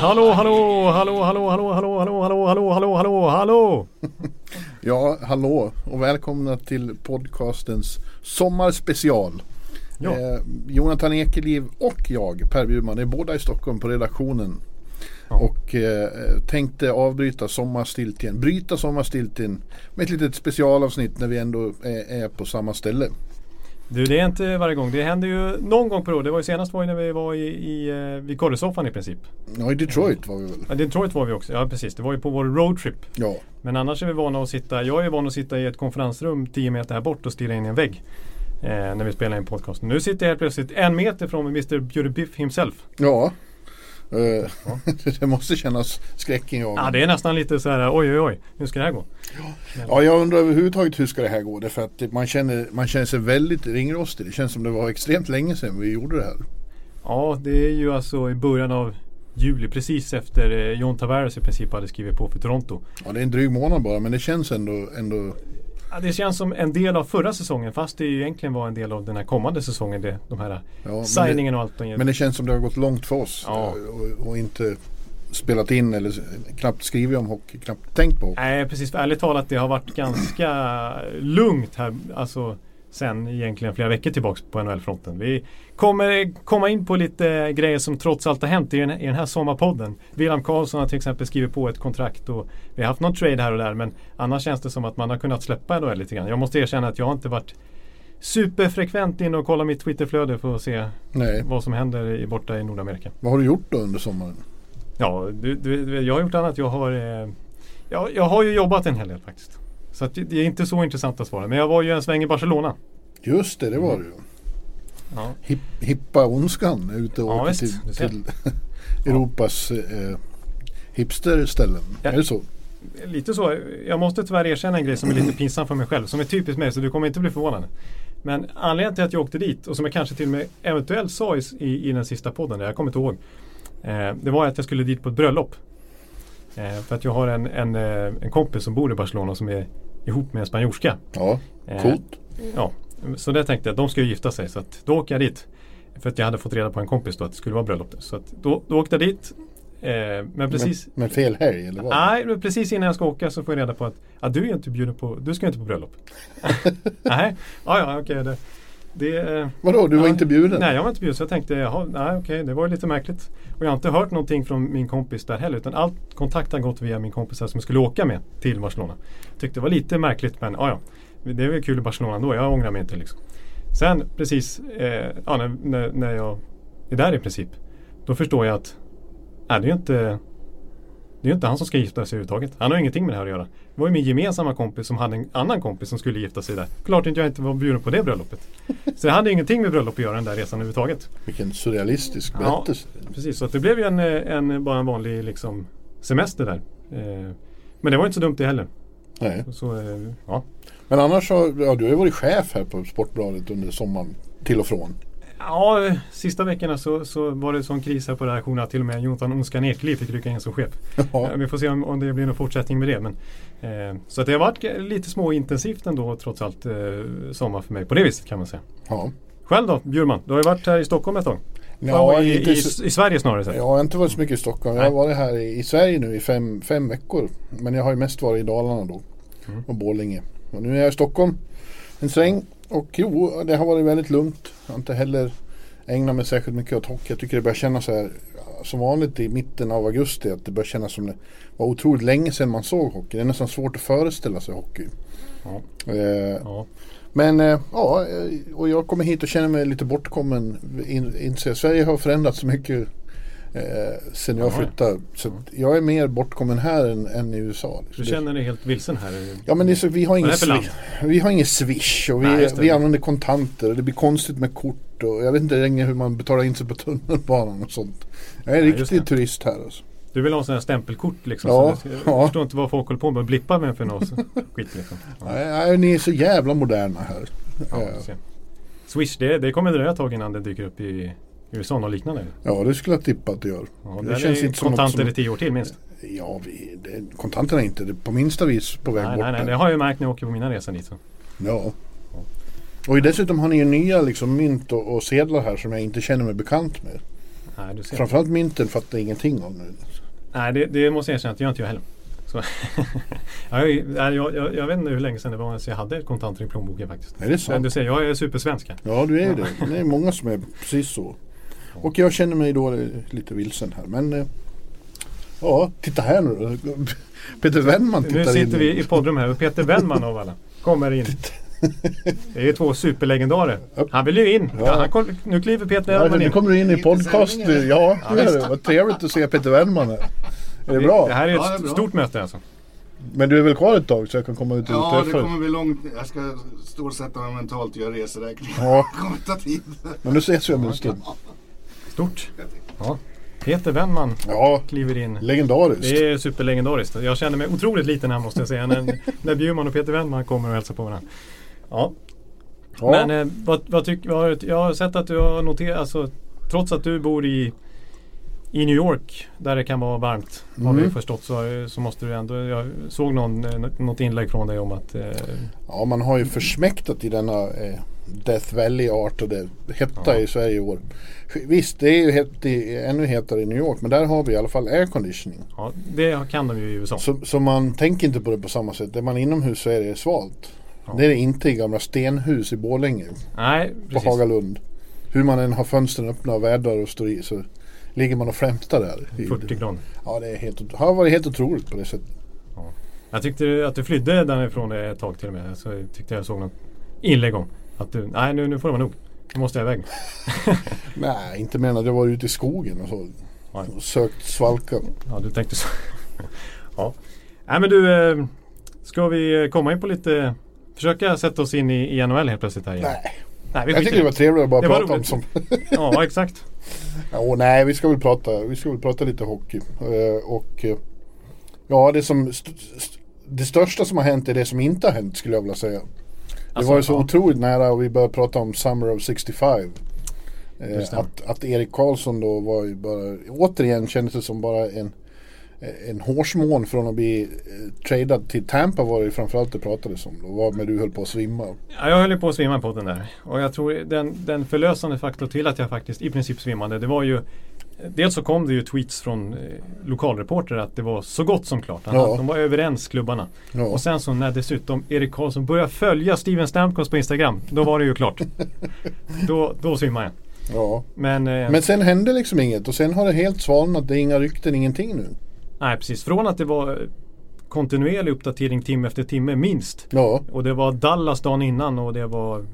Hallå, hallå, hallå, hallå, hallå, hallå, hallå, hallå, hallå, hallå, hallå, hallå. Ja, hallå och välkomna till podcastens sommarspecial. Ja. Eh, Jonathan Ekeliv och jag, Per Bjurman, är båda i Stockholm på redaktionen. Ja. Och eh, tänkte avbryta sommarstiltjen, bryta sommarstiltjen med ett litet specialavsnitt när vi ändå är, är på samma ställe. Du, det är inte varje gång. Det händer ju någon gång per år. Det var ju senast var ju när vi var i, i, eh, vid korresoffan i princip. Ja, i Detroit var vi väl. Ja, Detroit var vi också. Ja, precis. Det var ju på vår roadtrip. Ja, Men annars är vi vana att sitta, jag är van att sitta i ett konferensrum 10 meter här bort och stirra in i en vägg. Eh, när vi spelar in podcast. Nu sitter jag helt plötsligt en meter från Mr Beauty Biff himself. ja. Eh, det måste kännas skräckinjagande. Ja, det är nästan lite så här, oj oj oj, hur ska det här gå? Ja, jag undrar överhuvudtaget hur ska det här gå? Därför att man känner, man känner sig väldigt ringrostig. Det känns som det var extremt länge sedan vi gjorde det här. Ja, det är ju alltså i början av juli, precis efter eh, John Tavares i princip hade skrivit på för Toronto. Ja, det är en dryg månad bara men det känns ändå, ändå Ja, det känns som en del av förra säsongen fast det ju egentligen var en del av den här kommande säsongen. Det, de här Ja, signingen och allt. De, Men det känns som det har gått långt för oss. Ja. eh, Och, och inte spelat in eller knappt skrivit om hockey, knappt tänkt på hockey. Nej precis, för ärligt talat det har varit ganska lugnt här. Alltså sen egentligen flera veckor tillbaks på NHL-fronten. Vi kommer komma in på lite grejer som trots allt har hänt i den, i den här sommarpodden. William Karlsson har till exempel skrivit på ett kontrakt och vi har haft någon trade här och där men annars känns det som att man har kunnat släppa NHL lite grann. Jag måste erkänna att jag inte varit superfrekvent in och kollat mitt Twitterflöde för att se Nej. vad som händer i, borta i Nordamerika. Vad har du gjort då under sommaren? Ja, du, du, jag har gjort annat. Jag har, eh, jag, jag har ju jobbat en hel del faktiskt. Så det, är inte så intressant att svara. Men jag var ju en sväng i Barcelona. Just det, det var det ju. Ja, Hip, hippa ondskan ute och Ja, åker till, du till Europas eh, hipsterställen. Ja. Är det så? lite så. Jag måste tyvärr erkänna en grej som är lite pinsam för mig själv. Som är typiskt mig, så du kommer inte bli förvånad. Men anledningen till att jag åkte dit och som jag kanske till och med eventuellt sa i, i, i den sista podden, där jag kommer inte ihåg. Eh, det var att jag skulle dit på ett bröllop. Eh, för att jag har en, en, eh, en kompis som bor i Barcelona som är ihop med en spanjorska. Ja, Eh, coolt. Ja, så det tänkte jag. De ska ju gifta sig. Så att då åker jag dit. För att jag hade fått reda på en kompis då att det skulle vara bröllop. Så att då, då åkte jag dit. Eh, men precis Men, men fel helg eller vad? Nej, men precis innan jag ska åka så får jag reda på att ah, du är inte bjuden på, du ska inte på bröllop. nej, ja, ja okej. det, det, Vadå, du var ja, inte bjuden? Nej, jag var inte bjuden. Så jag tänkte, jaha, nej okej, det var lite märkligt. Och jag har inte hört någonting från min kompis där heller. Utan all kontakt har gått via min kompis som jag skulle åka med till Barcelona. Tyckte det var lite märkligt men ja, ja. Det är väl kul i Barcelona ändå. Jag ångrar mig inte liksom. Sen precis eh, ja, när, när, när jag är där i princip. Då förstår jag att nej, det är ju inte det är ju inte han som ska gifta sig överhuvudtaget. Han har ingenting med det här att göra. Det var ju min gemensamma kompis som hade en annan kompis som skulle gifta sig där. Klart inte jag inte var bjuden på det bröllopet. Så det hade ingenting med bröllop att göra den där resan överhuvudtaget. Vilken surrealistisk Ja. berättelse. Precis, så att det blev ju en, en, bara en vanlig liksom, semester där. Eh, men det var inte så dumt det heller. Nej. Så, eh, ja. Men annars så, ja, du har ju varit chef här på Sportbladet under sommaren. Till och från. Ja, sista veckorna så, så var det sån kris här på redaktionen att till och med Jonathan Onskan Ekliv fick rycka in som chef. Ja. Vi får se om, om det blir någon fortsättning med det. Men, eh, så det har varit lite småintensivt ändå trots allt eh, sommar för mig på det viset kan man säga. Ja. Själv då Bjurman? Du har ju varit här i Stockholm ett tag. Ja, i, i, så- i Sverige snarare sett. Jag har inte varit så mycket i Stockholm. Jag har varit här i, i Sverige nu i fem, fem veckor. Men jag har ju mest varit i Dalarna då. Mm. Och Borlänge. Och nu är jag i Stockholm en sväng. Och jo, det har varit väldigt lugnt. Jag har inte heller ägnat mig särskilt mycket åt hockey. Jag tycker det börjar kännas så här som vanligt i mitten av augusti. Att det börjar kännas som det var otroligt länge sedan man såg hockey. Det är nästan svårt att föreställa sig hockey. Ja. Eh, Ja. men eh, ja, eh, och jag kommer hit och känner mig lite bortkommen. In, inser, Sverige har förändrats så mycket Eh, sen jag Jaha. flyttade. Så jag är mer bortkommen här än, än i USA. liksom. Du känner dig helt vilsen här? Ja men så, vi har land? swish, vi har ingen swish och vi, Nej, vi använder kontanter och det blir konstigt med kort och jag vet inte längre hur man betalar in sig på tunnelbanan och sånt. Jag är just riktig turist här alltså. Du vill ha sådana här stämpelkort liksom? Ja, så jag ja. förstår inte vad folk håller på med blippar med för något skit liksom. Ja, Nej, ni är så jävla moderna här. ja. Swish, det, det kommer dröja ett tag innan det dyker upp i USA och liknande. Ja det skulle jag tippa att det gör. Ja, det känns inte som något kontanter som- i tio år till minst. Ja, vi, det, kontanterna är inte det, på minsta vis på väg Nej, bort. nej, nej, det har jag märkt när jag åker på mina resor dit. Så. Ja. Och dessutom har ni ju nya liksom, mynt och, och sedlar här som jag inte känner mig bekant med. Nej, du ser. Framförallt mynten fattar jag ingenting om nu. Nej, det, det måste jag erkänna att det gör inte jag heller. Så. jag, jag, jag, jag vet inte hur länge sedan det var så jag hade kontanter i plånboken faktiskt. Är det sant? Men du ser, jag är supersvensk här. Ja, du är ju det. Det är många som är precis så. Och jag känner mig då lite vilsen här. Men eh, ja, titta här nu då. Peter Wennman tittar Nu in. sitter vi i poddrum här och Peter Wennman av alla kommer in. Det är ju två superlegendarer. Han vill ju in. Ja. Ja, han kom, nu kliver Peter Ja, Wennman nu in. kommer du in i podcast. Ja, Ja, det visst. det. Vad trevligt att se Peter Wennman här. Är det bra? Det här är Ja, det är ett stort möte alltså. Men du är väl kvar ett tag så jag kan komma ut och Ja, det träffa dig? kommer bli långt. Jag ska stålsätta mig mentalt och göra reseräkning. Ja. Det kommer ta tid. Men nu ses vi om en stund. Stort. Ja. Peter Wennman Ja, kliver in. legendariskt. Det är superlegendariskt. Jag känner mig otroligt liten här måste jag säga. När, när Bjurman och Peter Wennman kommer och hälsar på varandra. Ja. Ja. Men eh, vad, vad tyck, vad, jag har sett att du har noterat, alltså, trots att du bor i, i New York där det kan vara varmt har Mm. vi förstått så, så måste du ändå, jag såg någon, eh, något inlägg från dig om att eh, Ja, man har ju försmäktat i denna eh, Death Valley-artade hetta Ja. i Sverige i år. Visst, det är ju het, är ännu hetare i New York, men där har vi i alla fall air conditioning. ja, det kan de ju i USA. Så, så man tänker inte på det på samma sätt. Är man inomhus så är det svalt. Ja. Det är det inte i gamla stenhus i Borlänge Nej, på precis. Hagalund. Hur man än har fönstren öppna och vädrar och står i så ligger man och flämtar där. 40 grader. Ja, det är helt, har varit helt otroligt på det sättet. Jag tyckte att du flydde därifrån ett tag till och med. Så jag tyckte jag såg något inlägg om att du, nej nu, nu får det vara nog. Nu måste jag iväg. Nej, inte att jag var ute i skogen och så. Och sökt svalka. Ja, du tänkte så. ja. Nej men du, eh, ska vi komma in på lite, försöka sätta oss in i, i NHL helt plötsligt här igen? Nej, Nej vi jag tycker det var trevligare att bara Det var prata om som... Ja, exakt. Ja, nej, vi ska väl prata, vi ska väl prata lite hockey. Eh, och eh, ja, det som st- st- det största som har hänt är det som inte har hänt skulle jag vilja säga. Det Alltså, var ju så ja. otroligt nära och vi började prata om Summer of 65. Eh, det. att, att Erik Karlsson då var ju bara, återigen kändes det som bara en, en hårsmån från att bli eh, tradad till Tampa var det ju framförallt det pratades om. Då med du höll på att svimma. Ja, jag höll på att svimma på den där. Och jag tror den, den förlösande faktorn till att jag faktiskt i princip svimmade det var ju Dels så kom det ju tweets från eh, lokalreporter att det var så gott som klart. Ja. De var överens klubbarna. Ja. Och sen så när dessutom Erik Karlsson började följa Steven Stamkos på Instagram. Då var det ju klart. då, då svimmade jag. ja. Men, eh, Men sen hände liksom inget och sen har det helt svalnat. Det är inga rykten, ingenting nu. nej precis. Från att det var eh, kontinuerlig uppdatering timme efter timme minst. Ja, Och det var Dallas dagen innan och det var eh,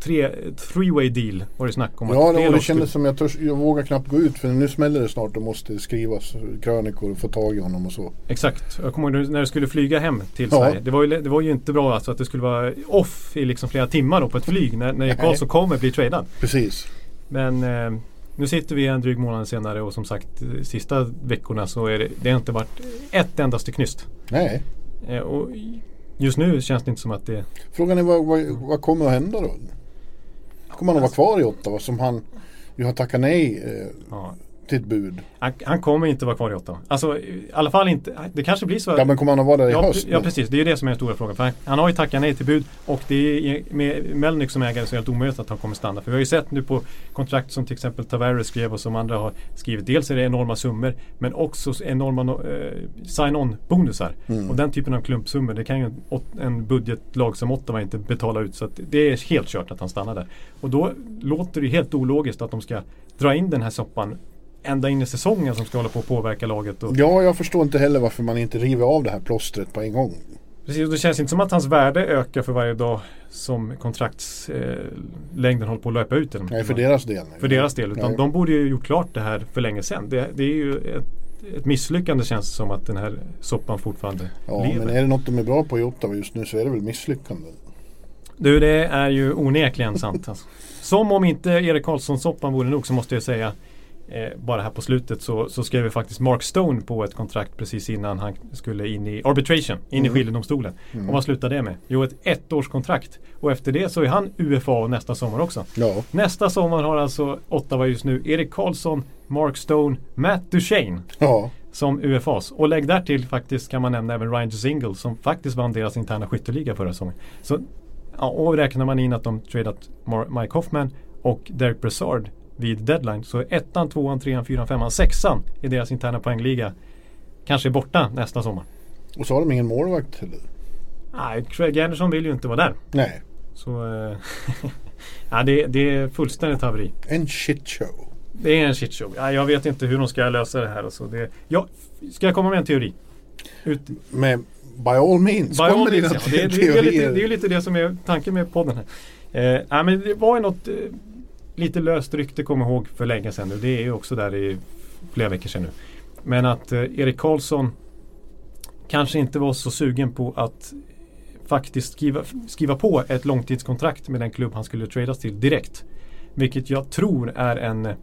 tre, three-way deal var det snack om. ja fler och det kändes som jag, törs, jag vågar knappt gå ut för nu smäller det snart och måste skrivas krönikor och få tag i honom och så. Exakt. Jag kommer ihåg när du skulle flyga hem till Ja. Sverige. Det var, ju, det var ju inte bra alltså att det skulle vara off i liksom flera timmar då på ett flyg när, när. Karlsson kommer bli tradad. Precis. Men eh, nu sitter vi en dryg månad senare och som sagt eh, sista veckorna så är det, det har inte varit ett endaste knyst. Nej. Eh, och just nu känns det inte som att det Frågan är vad, vad, vad kommer att hända då? Kommer han att vara kvar i Ottawa som han ju har tackat nej eh, ja, till ett bud? han, han kommer inte vara kvar i Ottawa. Alltså i alla fall inte. Det kanske blir så. Ja men kommer han att vara där i Ja, höst? ja precis, det är ju det som är den stora frågan. För han, han har ju tackat nej till bud och det är med Melnick som ägare så är det helt omöjligt att han kommer stanna. För vi har ju sett nu på kontrakt som till exempel Tavares skrev och som andra har skrivit. Dels är det enorma summor men också så enorma no- eh, sign-on bonusar. Mm. Och den typen av klumpsummor det kan ju en, en budgetlag som Ottawa inte betala ut. Så det är helt kört att han stannar där. Och då låter det helt ologiskt att de ska dra in den här soppan ända in i säsongen som ska hålla på att påverka laget. Och, Ja, jag förstår inte heller varför man inte river av det här plåstret på en gång. Precis, och det känns inte som att hans värde ökar för varje dag som kontraktslängden eh, håller på att löpa ut. Eller Nej, för deras del. för deras del. Utan Nej. de borde ju gjort klart det här för länge sedan. Det, det är ju ett, ett misslyckande känns det som att den här soppan fortfarande Ja, lever. men är det något de är bra på i Ottawa just nu så är det väl misslyckande. Du, det är ju onekligen sant. Alltså. Som om inte Erik Karlsson-soppan vore nog så måste jag säga eh, bara här på slutet så, så skrev faktiskt Mark Stone på ett kontrakt precis innan han skulle in i arbitration, in Mm. i skiljedomstolen. Och vad slutade det med? Jo, ett ettårskontrakt. Och efter det så är han UFA nästa sommar också. Ja, Nästa sommar har alltså Ottawa just nu Erik Karlsson, Mark Stone, Matt Duchene ja, som UFAs. Och lägg där till faktiskt kan man nämna även Ryan Single som faktiskt vann deras interna skytteliga förra säsongen. Så, ja, och räknar man in att de tradat Mike Hoffman och Derek Brassard vid deadline så är ettan, tvåan, trean, fyran, femman, sexan i deras interna poängliga kanske är borta nästa sommar. och så har de ingen målvakt heller. Nej, Craig Anderson vill ju inte vara där. Nej, Så eh, ja, det, det är fullständigt haveri. en shit show. Det är en shitshow. Ja, jag vet inte hur de ska lösa det här. Alltså det, ja, ska jag komma med en teori? Ut, Men by all means, By all means, ja. det, det, det, är lite, det är ju lite det som är tanken med podden här. Eh, nej, men det var ju något eh, lite löst rykte kom jag ihåg för länge sedan. Och det är ju också där i flera veckor sedan nu. Men att eh, Erik Karlsson kanske inte var så sugen på att faktiskt skriva, skriva på ett långtidskontrakt med den klubb han skulle tradas till direkt. Vilket jag tror är en eh,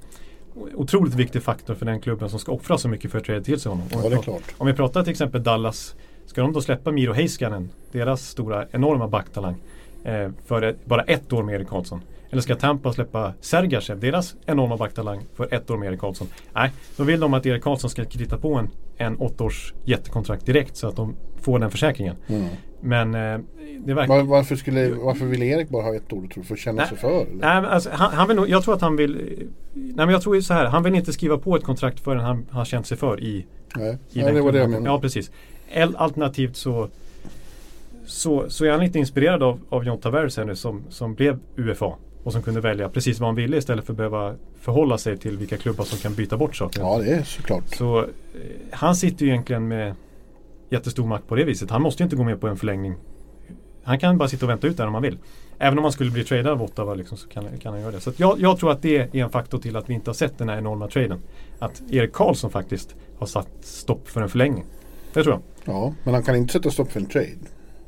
otroligt viktig faktor för den klubben som ska offra så mycket för att trada till sig honom. Ja, det är klart. Om vi pratar till exempel Dallas. Ska de då släppa Miro Heiskanen, deras stora enorma backtalang, eh, för ett, bara ett år med Erik Karlsson? Eller ska Tampa släppa Sergachev, deras enorma backtalang, för ett år med Erik Karlsson? Nej, då vill de att Erik Karlsson ska krita på en, en åttaårs jättekontrakt direkt så att de får den försäkringen. Mm. Men eh, det verkar... Var, varför, skulle, varför vill Erik bara ha ett år tror du? För att känna Nej. sig för? Eller? Nej, alltså, han, han vill nog, jag tror att han vill... Nej men jag tror ju så här, han vill inte skriva på ett kontrakt förrän han har känt sig för i Nej, i Nej det var det jag menade. Ja, precis. Alternativt så, så, så är han lite inspirerad av, av John Tavares här nu som, som blev UFA. Och som kunde välja precis vad han ville istället för att behöva förhålla sig till vilka klubbar som kan byta bort saker. Ja, det är såklart. Så eh, han sitter ju egentligen med jättestor makt på det viset. Han måste ju inte gå med på en förlängning. Han kan bara sitta och vänta ut där om han vill. Även om han skulle bli tradad av Ottawa liksom, så kan, kan han göra det. Så jag, jag tror att det är en faktor till att vi inte har sett den här enorma traden. Att Erik Karlsson faktiskt har satt stopp för en förlängning. Det tror jag. Ja, men han kan inte sätta stopp för en trade.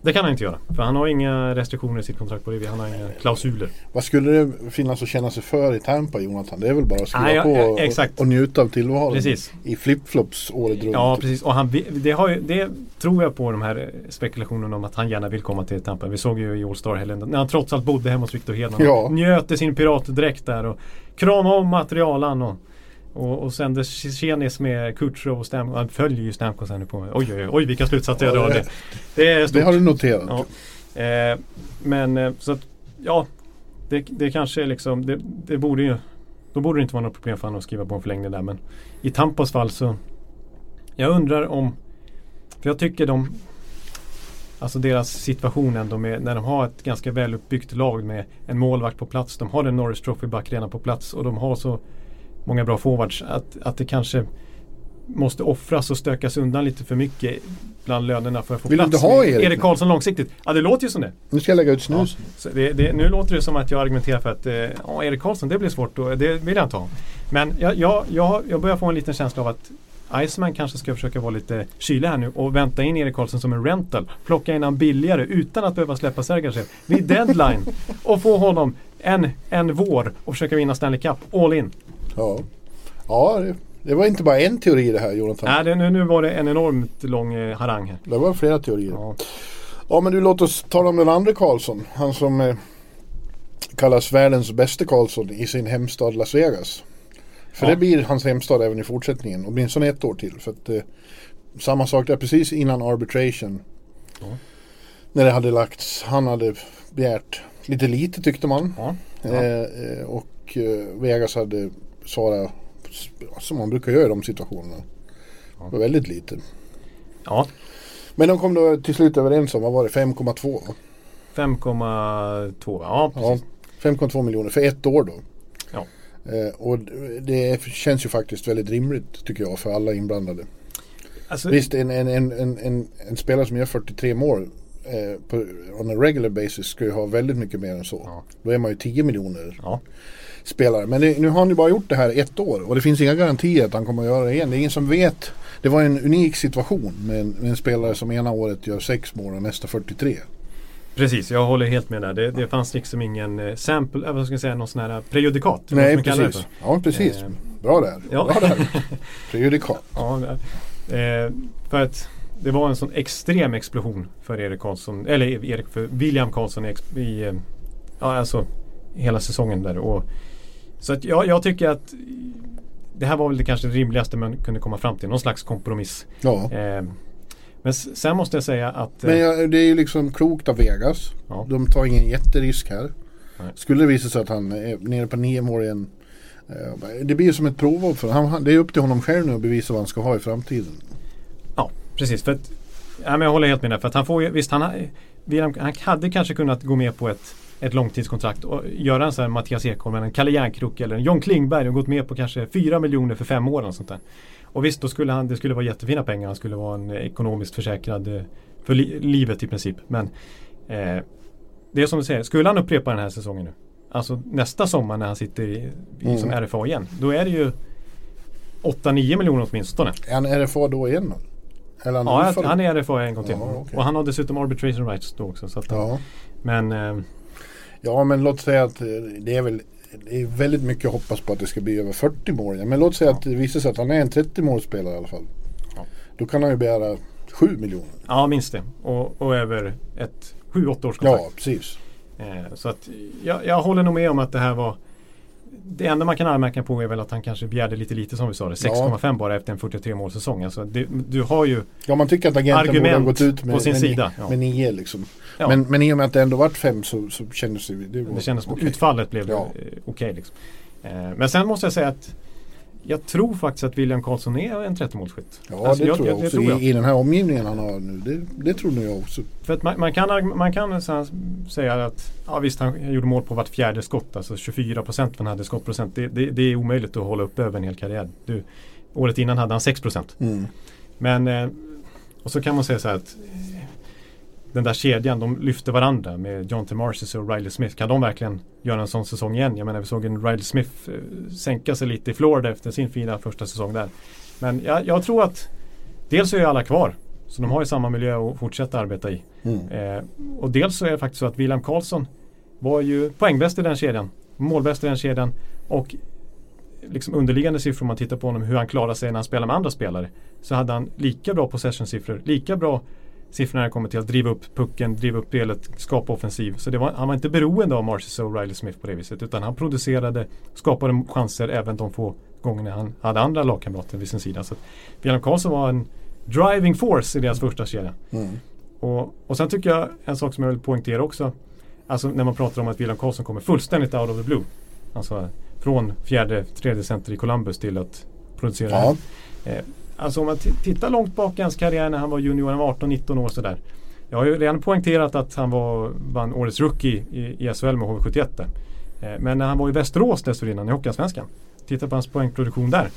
Det kan han inte göra. För han har inga restriktioner i sitt kontrakt på det. Han har inga klausuler. Vad skulle det finnas att känna sig för i Tampa Jonathan? Det är väl bara att skriva Nej, ja, på ja, och, exakt. och njuta av tillvaron. Precis. I flipflops året runt. Ja, precis. Och han, det, har ju, det tror jag på de här eh, spekulationerna om att han gärna vill komma till Tampa. Vi såg ju i All Star helgen när han trots allt bodde hemma hos Victor Hedman. Ja. Njöt i sin piratdräkt där och kramade om materialan och, och, och sände tjenis med Kutjerov och Stamkos. Han följer ju Stamkos nu på mig. Oj, oj, oj, vilka slutsatser jag Ja, drar. det- Det, det är stort. Det har du noterat. Ja. Eh, men eh, så att, ja, det, det kanske är liksom, det, det borde ju, då borde det inte vara något problem för honom att skriva på en förlängning där. Men i Tampas fall så, jag undrar om, för jag tycker de, alltså deras situation ändå med, när de har ett ganska väluppbyggt lag med en målvakt på plats. De har en Norris Trophy-back redan på plats och de har så många bra forwards att, att det kanske måste offras och stökas undan lite för mycket bland lönerna för att få Vill du plats inte ha Erik Erik? Karlsson långsiktigt. Ja det låter ju som det. Nu ska jag lägga ut snus. Så det, det, nu låter det som att jag argumenterar för att eh, ja, Erik Karlsson det blir svårt och det vill jag inte ha. Men jag, jag, jag, jag börjar få en liten känsla av att Iceman kanske ska försöka vara lite kylig här nu och vänta in Erik Karlsson som en rental. Plocka in han billigare utan att behöva släppa Sergachev vid deadline. och få honom en, en vår och försöka vinna Stanley Cup all in. Ja, ja det, det var inte bara en teori det här Jonathan. Nej, det, nu, nu var det en enormt lång eh, harang här. Det var flera teorier. Ja. Ja. men du låt oss tala om den andra Karlsson. Han som eh, kallas världens bästa Karlsson i sin hemstad Las Vegas. För Ja. det blir hans hemstad även i fortsättningen. Åtminstone ett år till. För att, eh, samma sak där precis innan arbitration. Ja. När det hade lagts. Han hade begärt lite lite tyckte man. Ja. Eh, eh, och eh, Vegas hade svarat som man brukar göra i de situationerna. Ja. Väldigt lite. ja. Men de kom då till slut överens om, vad var det, 5,2? va? 5,2 va? Ja, Ja, precis. 5,2 miljoner för ett år då. Ja. Eh, och det känns ju faktiskt väldigt rimligt tycker jag för alla inblandade. Alltså, Visst, en, en, en, en spelare som gör 43 mål eh, på, on a regular basis ska ju ha väldigt mycket mer än så. Ja. Då är man ju 10 miljoner Ja. Spelare. Men det, nu har han ju bara gjort det här ett år och det finns inga garantier att han kommer att göra det igen. Det är ingen som vet. Det var en unik situation med en, med en spelare som ena året gör 6 mål och nästa 43. Precis, jag håller helt med där. Det, det fanns liksom ingen eh, sample, eh, vad ska jag säga, någon sån här prejudikat. Nej, precis. Ja, precis. Eh, Bra där. ja. Bra där. Prejudikat. Ja, det- eh, för att det var en sån extrem explosion för Erik Karlsson, eller Erik, för William Karlsson i, i eh, ja, alltså hela säsongen där. Och, så att jag, jag tycker att det här var väl det kanske rimligaste man kunde komma fram till, någon slags kompromiss. Ja. Eh, men sen måste jag säga att... eh, Men jag, det är ju liksom klokt av Vegas. Ja. De tar ingen jätterisk här. Nej. Skulle det visa sig att han är nere på nio mål igen. eh, Det blir ju som ett provår för han, Det är upp till honom själv nu att bevisa vad han ska ha i framtiden. Ja, precis. För att, ja, men jag håller helt med där. För att han får ju, visst han, William, han hade kanske kunnat gå med på ett, ett långtidskontrakt och göra en sån här Mattias Ekholm eller en Kalle Järnkrok eller en John Klingberg och gått med på kanske 4 miljoner för fem år och sånt där. Och visst, då skulle han, det skulle vara jättefina pengar. Han skulle vara en ekonomiskt försäkrad eh, för li, livet i princip. Men eh, det är som du säger, skulle han upprepa den här säsongen nu. Alltså nästa sommar när han sitter i, Mm. som RFA igen. Då är det ju 8-9 miljoner åtminstone. Är han RFA då igen? Eller han Ja, han är RFA en gång till. Ja, okej. Och han har dessutom arbitration rights då också. Så att, Ja. Men eh, ja men låt säga att eh, det är väl det är väldigt mycket att hoppas på att det ska bli över 40 mål. Men låt säga att det visar sig att han är en 30 målspelare i alla fall. Ja. Då kan han ju begära 7 miljoner. ja, minst det. Och, och över ett 7-8 års kontrakt. Ja, precis. Eh, så att jag, jag håller nog med om att det här var det enda man kan anmärka på är väl att han kanske begärde lite lite som vi sa det. 6,5 bara efter en 43 målsäsong. Alltså det, du har ju Ja, man tycker att agenten borde ha gått ut med, på sin med, sida, ja. med nio liksom. Ja. Men, men i och med att det ändå vart fem så, så kändes det... Det, var, Det kändes okej. utfallet blev Ja. eh, okej. liksom. eh, men sen måste jag säga att jag tror faktiskt att William Karlsson är en 30-målsskytt. Ja, Alltså, det tror jag det också. tror jag. I, I den här omgivningen han har nu. Det, det tror nog jag också. För att man, man kan, man kan säga att ja, visst han gjorde mål på vart fjärde skott. Alltså 24 procent han hade skottprocent. Det, det, det är omöjligt att hålla upp över en hel karriär. Du, året innan hade han 6 procent. Mm. Men eh, och så kan man säga så här att den där kedjan, de lyfter varandra med John T. Marcis och Riley Smith. Kan de verkligen göra en sån säsong igen? Jag menar vi såg en Riley Smith eh, sänka sig lite i Florida efter sin fina första säsong där. Men jag, jag tror att dels så är alla kvar. Så de har ju samma miljö att fortsätta arbeta i. Mm. Eh, och dels så är det faktiskt så att William Karlsson var ju poängbäst i den kedjan. Målbäst i den kedjan. Och liksom underliggande siffror om man tittar på honom hur han klarar sig när han spelar med andra spelare. Så hade han lika bra possession-siffror, lika bra siffror när det kommer till att driva upp pucken, driva upp spelet, skapa offensiv. Så var, han var inte beroende av Marcus och Riley Smith på det viset. Utan han producerade, skapade chanser även de få gångerna han hade andra lagkamrater vid sin sida. Så William Karlsson var en driving force i deras första kedja. Mm. Och, och sen tycker jag en sak som jag vill poängtera också. Alltså när man pratar om att William Karlsson kommer fullständigt out of the blue. Alltså från fjärde, tredje center i Columbus till att producera. Ja. Eh, alltså om man tittar långt bak i hans karriär när han var junior, han var 18-19 år sådär. Jag har ju redan poängterat att han var, vann årets rookie i, i SHL med HV71 där. Eh, men när han var i Västerås dessförinnan i Hockeyallsvenskan. Titta på hans poängproduktion där.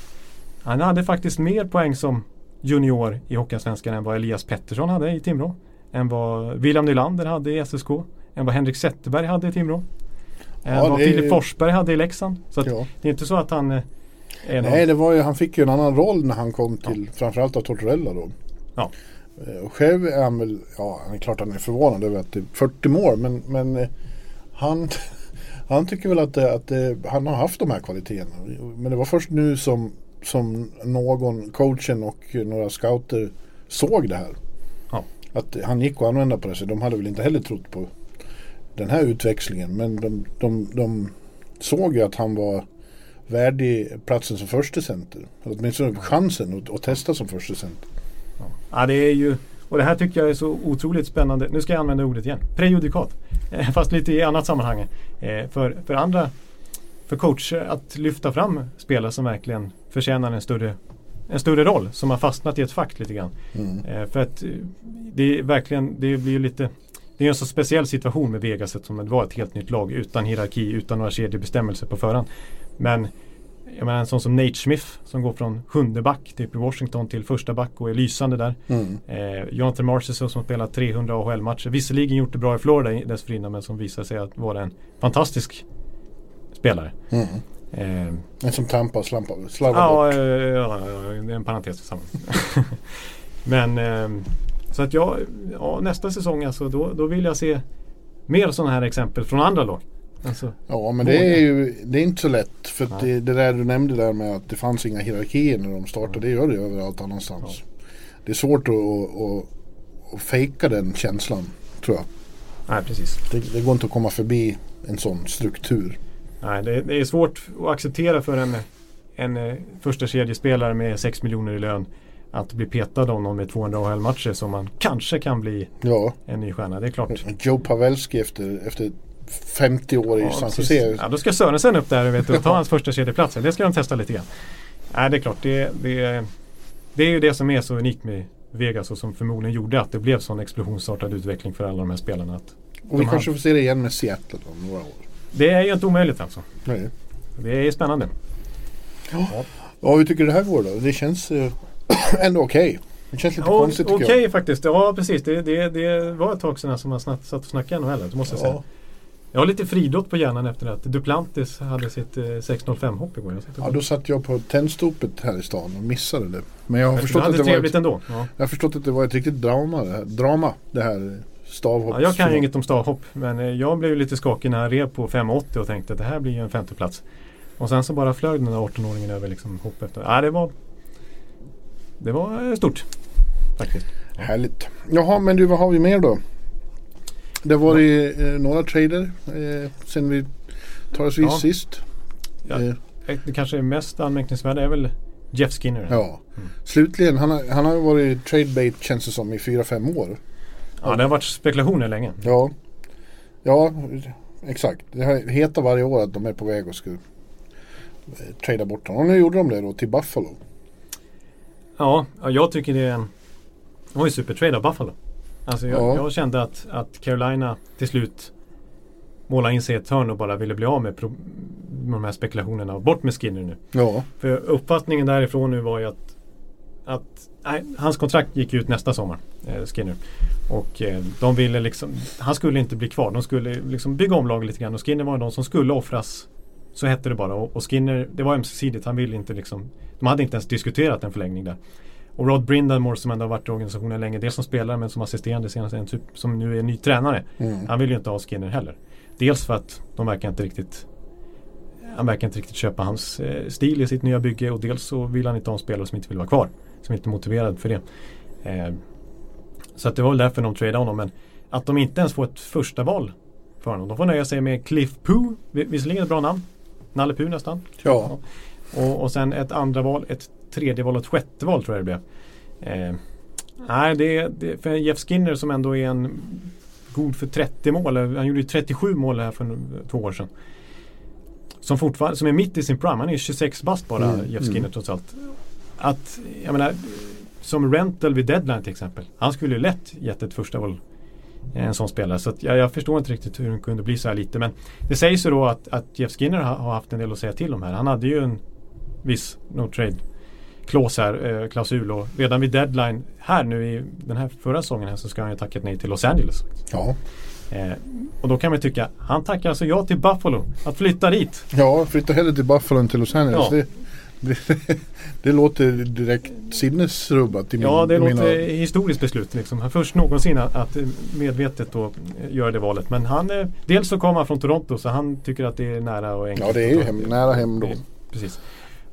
Han hade faktiskt mer poäng som junior i Hockeyallsvenskan än vad Elias Pettersson hade i Timrå. Än vad William Nylander hade i SSK. Än vad Henrik Zetterberg hade i Timrå. Än Ja, vad det är- Filip Forsberg hade i Leksand. Så Ja. det är inte så att han eh. Nej, det var ju, han fick ju en annan roll när han kom till framförallt av Tortorella då. Ja. Eh, Och själv är han väl, ja han är klart han är förvånad över att det är 40 mål men, men eh, han, han tycker väl att, att han har haft de här kvaliteterna. Men det var först nu som, som någon, coachen och några scouter såg det här. Ja. Att han gick att använda på det så de hade väl inte heller trott på den här utväxlingen. Men de, de, de såg ju att han var värdig platsen som första center. Åtminstone chansen att, att testa som första center. Ja, det är ju, och det här tycker jag är så otroligt spännande. Nu ska jag använda ordet igen. Prejudikat. Eh, Fast lite i annat sammanhang. Eh, För, för andra, för coacher att lyfta fram spelare som verkligen förtjänar en större, en större roll. Som har fastnat i ett fack lite grann. Mm. Eh, För att eh, det är verkligen, det blir ju lite det är en så speciell situation med Vegas eftersom det var ett helt nytt lag utan hierarki, utan några kedjebestämmelser på förhand. Men jag menar en sån som Nate Smith som går från sjunde back typ i Washington till första back och är lysande där. Mm. Eh, Jonathan Marchessault som spelat 300 AHL-matcher. Visserligen gjort det bra i Florida dessförinnan men som visar sig att vara en fantastisk spelare. Mm. Eh, En som Tampa slampa- slarvar ja, bort. eh, ja, ja, det är en parentes tillsammans. men ehm, så att jag, ja, nästa säsong alltså då, då vill jag se mer sådana här exempel från andra lag. Alltså, Ja men det är ju det är inte så lätt. För det, det där du nämnde där med att det fanns inga hierarkier när de startade. Det gör det ju överallt annanstans. Det är svårt att, att, att, att fejka den känslan tror jag. nej precis. Det, det går inte att komma förbi en sån struktur. Nej, det, det är svårt att acceptera för en, en eh, första kedjespelare med 6 miljoner i lön att bli petad av någon med 200 AHL-matcher som man kanske kan bli Ja, en ny stjärna. Det är klart. Joe Pavelski efter, efter 50 år i Ja, San. Jose. Ja, då ska Sörensen upp där vet du, och ta hans första kedjeplats. Det ska de testa lite grann. Nej, det är klart. Det, det, det är ju det som är så unikt med Vegas och som förmodligen gjorde att det blev sån explosionsartad utveckling för alla de här spelarna. Att Och vi kanske får se det igen med Seattle om några år. det är ju inte omöjligt alltså. Nej. Det är spännande. Ja, hur tycker du det här går då? Det känns eh, ändå okej. Det känns lite Ja, konstigt Okej tycker jag. faktiskt. Ja precis. Det, det, det var ett tag sedan som man satt och snackade NHL. Det måste jag säga. Ja. Jag har lite fridott på hjärnan efter att Duplantis hade sitt eh, 6.05 hopp igår. Jag ja, då satt jag på tändstopet här i stan och missade det. Men jag har, förstått att, det var ett, ändå. Ja. jag har förstått att det var ett riktigt drama det här, drama, det här. Ja, jag kan ju inget om stavhopp men eh, jag blev lite skakig när han rev på 5,80 och tänkte att det här blir ju en femteplats. Och sen så bara flög den där 18-åringen över liksom hopp efter. Ja, det var Det var eh, stort. Faktiskt. Härligt. Jaha, men du vad har vi mer då? Det var ju eh, några trader eh, sen vi tar oss vid Ja. sist. Ja. Eh, Eh, Det kanske mest anmärkningsvärda är väl Jeff Skinner. ja. Mm. Slutligen, han har, han har varit tradebait känns det som i 4-5 år. Ja, det har varit spekulationer länge. Ja. Ja, exakt. Det hetat varje år att de är på väg och ska eh, trada bort honom. Och nu gjorde de det då till Buffalo. Ja, ja, jag tycker det är en Det var ju supertrade av Buffalo. Alltså jag, Ja. jag kände att, att Carolina till slut målade in sig i ett hörn och bara ville bli av med, med de här spekulationerna. Bort med Skinner nu. Ja, För uppfattningen därifrån nu var ju att, att nej, hans kontrakt gick ut nästa sommar, eh, Skinner. Och eh, de ville liksom, han skulle inte bli kvar. De skulle liksom bygga om laget lite grann och Skinner var de som skulle offras. Så hette det bara. Och, och Skinner, det var ömsesidigt. Han ville inte liksom, de hade inte ens diskuterat en förlängning där. Och Rod Brindamore som ändå har varit i organisationen länge, dels som spelare men som assisterande senast, en typ som nu är ny tränare. mm. Han vill ju inte ha Skinner heller. Dels för att de verkar inte riktigt Han verkar inte riktigt köpa hans eh, stil i sitt nya bygge och dels så vill han inte ha en spelare som inte vill vara kvar. Som inte är motiverad för det. Eh, så att det var väl därför de tradade honom. Men att de inte ens får ett första val för honom. De får nöja sig med Cliff Poo. Vi- Visserligen ett bra namn. Nalle Puh nästan. ja. Och, och sen ett andra val, ett tredje val och ett sjätte val tror jag det blev. Eh, nej, det, det, för Jeff Skinner som ändå är en god för 30 mål. Han gjorde ju 37 mål här för två år sedan. Som fortfarande, som är mitt i sin prime. Han är 26 bast bara, Mm, Jeff Skinner mm. trots allt. Att, jag menar, som rental vid deadline till exempel. Han skulle ju lätt gett ett första val. En sån spelare. Så jag, jag förstår inte riktigt hur den kunde bli så här lite. Men det sägs ju då att, att Jeff Skinner har, har haft en del att säga till om här. Han hade ju en viss no trade clause här, eh, klausul och redan vid deadline här nu i den här förra säsongen här så ska han ju tackat nej till Los Angeles. ja. Eh, och då kan man tycka, han tackar alltså ja till Buffalo att flytta dit. Ja, flytta hellre till Buffalo än till Los Angeles. Ja. Det, det, det låter direkt sinnesrubbat i min, Ja, det mina låter historiskt beslut liksom. Först någonsin att, att medvetet då eh, göra det valet. Men han, eh, dels så kommer han från Toronto så han tycker att det är nära och enkelt. Ja, det är ju hem, nära hem då. Precis.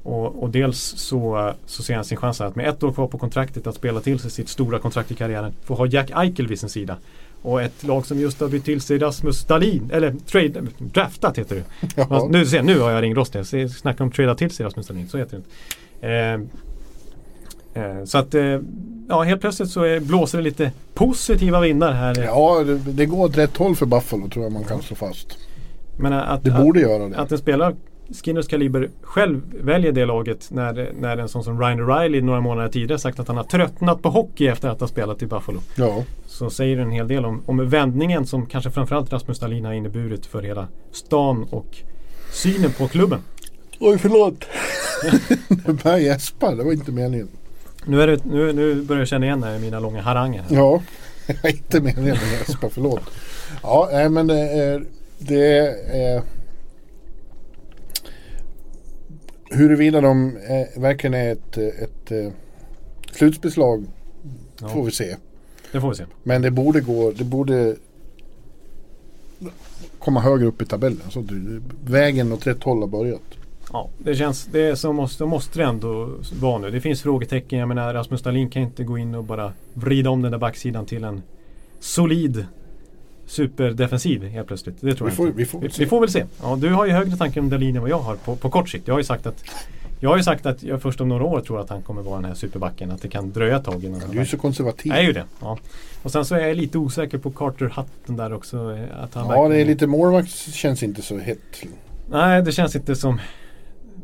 Och, och dels så, så ser han sin chans att med ett år kvar på kontraktet att spela till sig sitt stora kontrakt i karriären. Få ha Jack Eichel vid sin sida. Och ett lag som just har bytt till sig Rasmus Stalin, eller trade, draftat heter det. Ja. Nu, se, nu har jag ringrostig. Jag snackar om trada till sig Rasmus Stalin, så heter det inte. Eh, eh, så att eh, ja, helt plötsligt så är, blåser det lite positiva vindar här. Ja, det, det går åt rätt håll för Buffalo tror jag man kan slå fast. Men att, Det borde göra det. Att en spelare Skinners kaliber själv väljer det laget när, när en sån som Ryan O'Reilly några månader tidigare sagt att han har tröttnat på hockey efter att ha spelat i Buffalo. Ja, Så säger det en hel del om, om vändningen som kanske framförallt Rasmus Dahlin har inneburit för hela stan och synen på klubben. Oj, förlåt. nu börjar jag gäspa. Det var inte meningen. Nu, är det, nu, nu börjar jag känna igen det, mina långa haranger. Här. Ja, inte meningen att gäspa. Förlåt. Ja, nej, men det är... Det är huruvida de är, verkligen är ett, ett, ett slutspelslag Ja. får vi se. Det får vi se. Men det borde gå, det borde komma högre upp i tabellen. Så vägen åt rätt håll har börjat. Ja, det känns, det är så måste, måste det ändå vara nu. Det finns frågetecken. Jag menar Rasmus Dahlin kan inte gå in och bara vrida om den där backsidan till en solid superdefensiv helt plötsligt. Det tror Vi jag får, inte. vi får Vi, väl se. vi får väl se. Ja, du har ju högre tankar om Dahlin än vad jag har på, på kort sikt. Jag har ju sagt att jag har ju sagt att jag först om några år tror att han kommer vara den här superbacken. Att det kan dröja ett tag innan Du är så konservativ. Jag är ju det. Ja. Och sen så är jag lite osäker på Carter Hutton där också. eh, Att han Ja, det är verkligen- lite målvakt känns inte så hett. Nej, det känns inte som...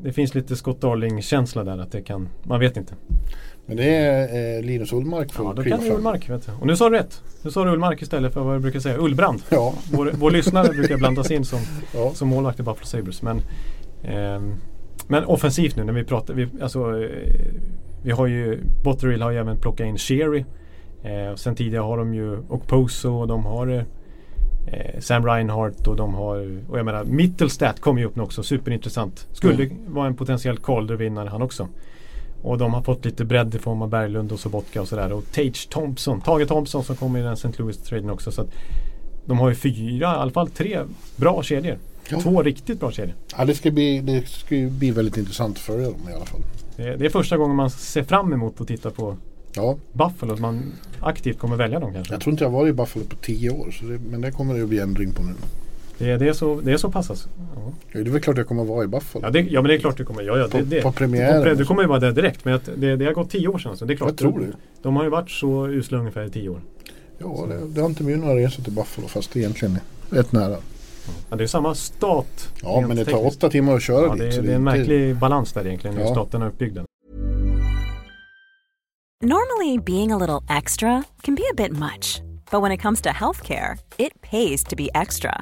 Det finns lite Scott Darling-känsla där att det kan... Man vet inte. Men det är eh, Linus Ullmark får Ja, då kan det. Ullmark. Vet du. Och nu sa du rätt. Nu sa du Ullmark istället för vad jag brukar säga. Ullbrand. Ja, Vår, vår lyssnare brukar blandas in som, ja. som målvakt i Buffalo Sabres. Men, ehm, men offensivt nu när vi pratar. Vi, alltså, eh, vi har ju... Botterill har ju även plockat in Sherry. Eh, sen tidigare har de ju Okposo och de har eh, Sam Reinhardt och de har... Och jag menar Mittelstadt kommer ju upp nu också. Superintressant. Skulle Mm. vara en potentiell Calder-vinnare han också. Och de har fått lite bredd i form av Berglund och Sobotka och sådär. Och Tage Thompson, Tage Thompson som kommer i den St. Louis-traden också. Så att de har ju fyra, i alla fall tre bra kedjor. Ja. Två riktigt bra kedjor. ja det, ska bli, det ska ju bli väldigt intressant följa dem i alla fall. Det, det är första gången man ser fram emot att titta på Ja, Buffalo. Att man aktivt kommer välja dem kanske. jag tror inte jag har varit i Buffalo på tio år. Så det, men det kommer det att bli ändring på nu. Det, det, är så, det är så pass alltså. Ja. Ja, det är väl klart jag kommer att vara i Buffalo. Ja, det, ja men det är klart du kommer. Ja, ja, det, På- det, på premiären. Du, kommer ju vara där direkt. Men det, det har gått tio år sedan. Så det är klart. jag tror det. De har ju varit så usla ungefär i tio år. Ja, det, det har inte blivit några resor till Buffalo fast det egentligen är rätt nära. Ja, det är samma stat. Ja, men det tar tekniskt. åtta timmar att köra Ja, dit. det, är, det är en inte- märklig balans där egentligen. Hur Ja. staten är uppbyggd. Normally, being a little extra can be a bit much, but when it comes to healthcare, it pays to be extra.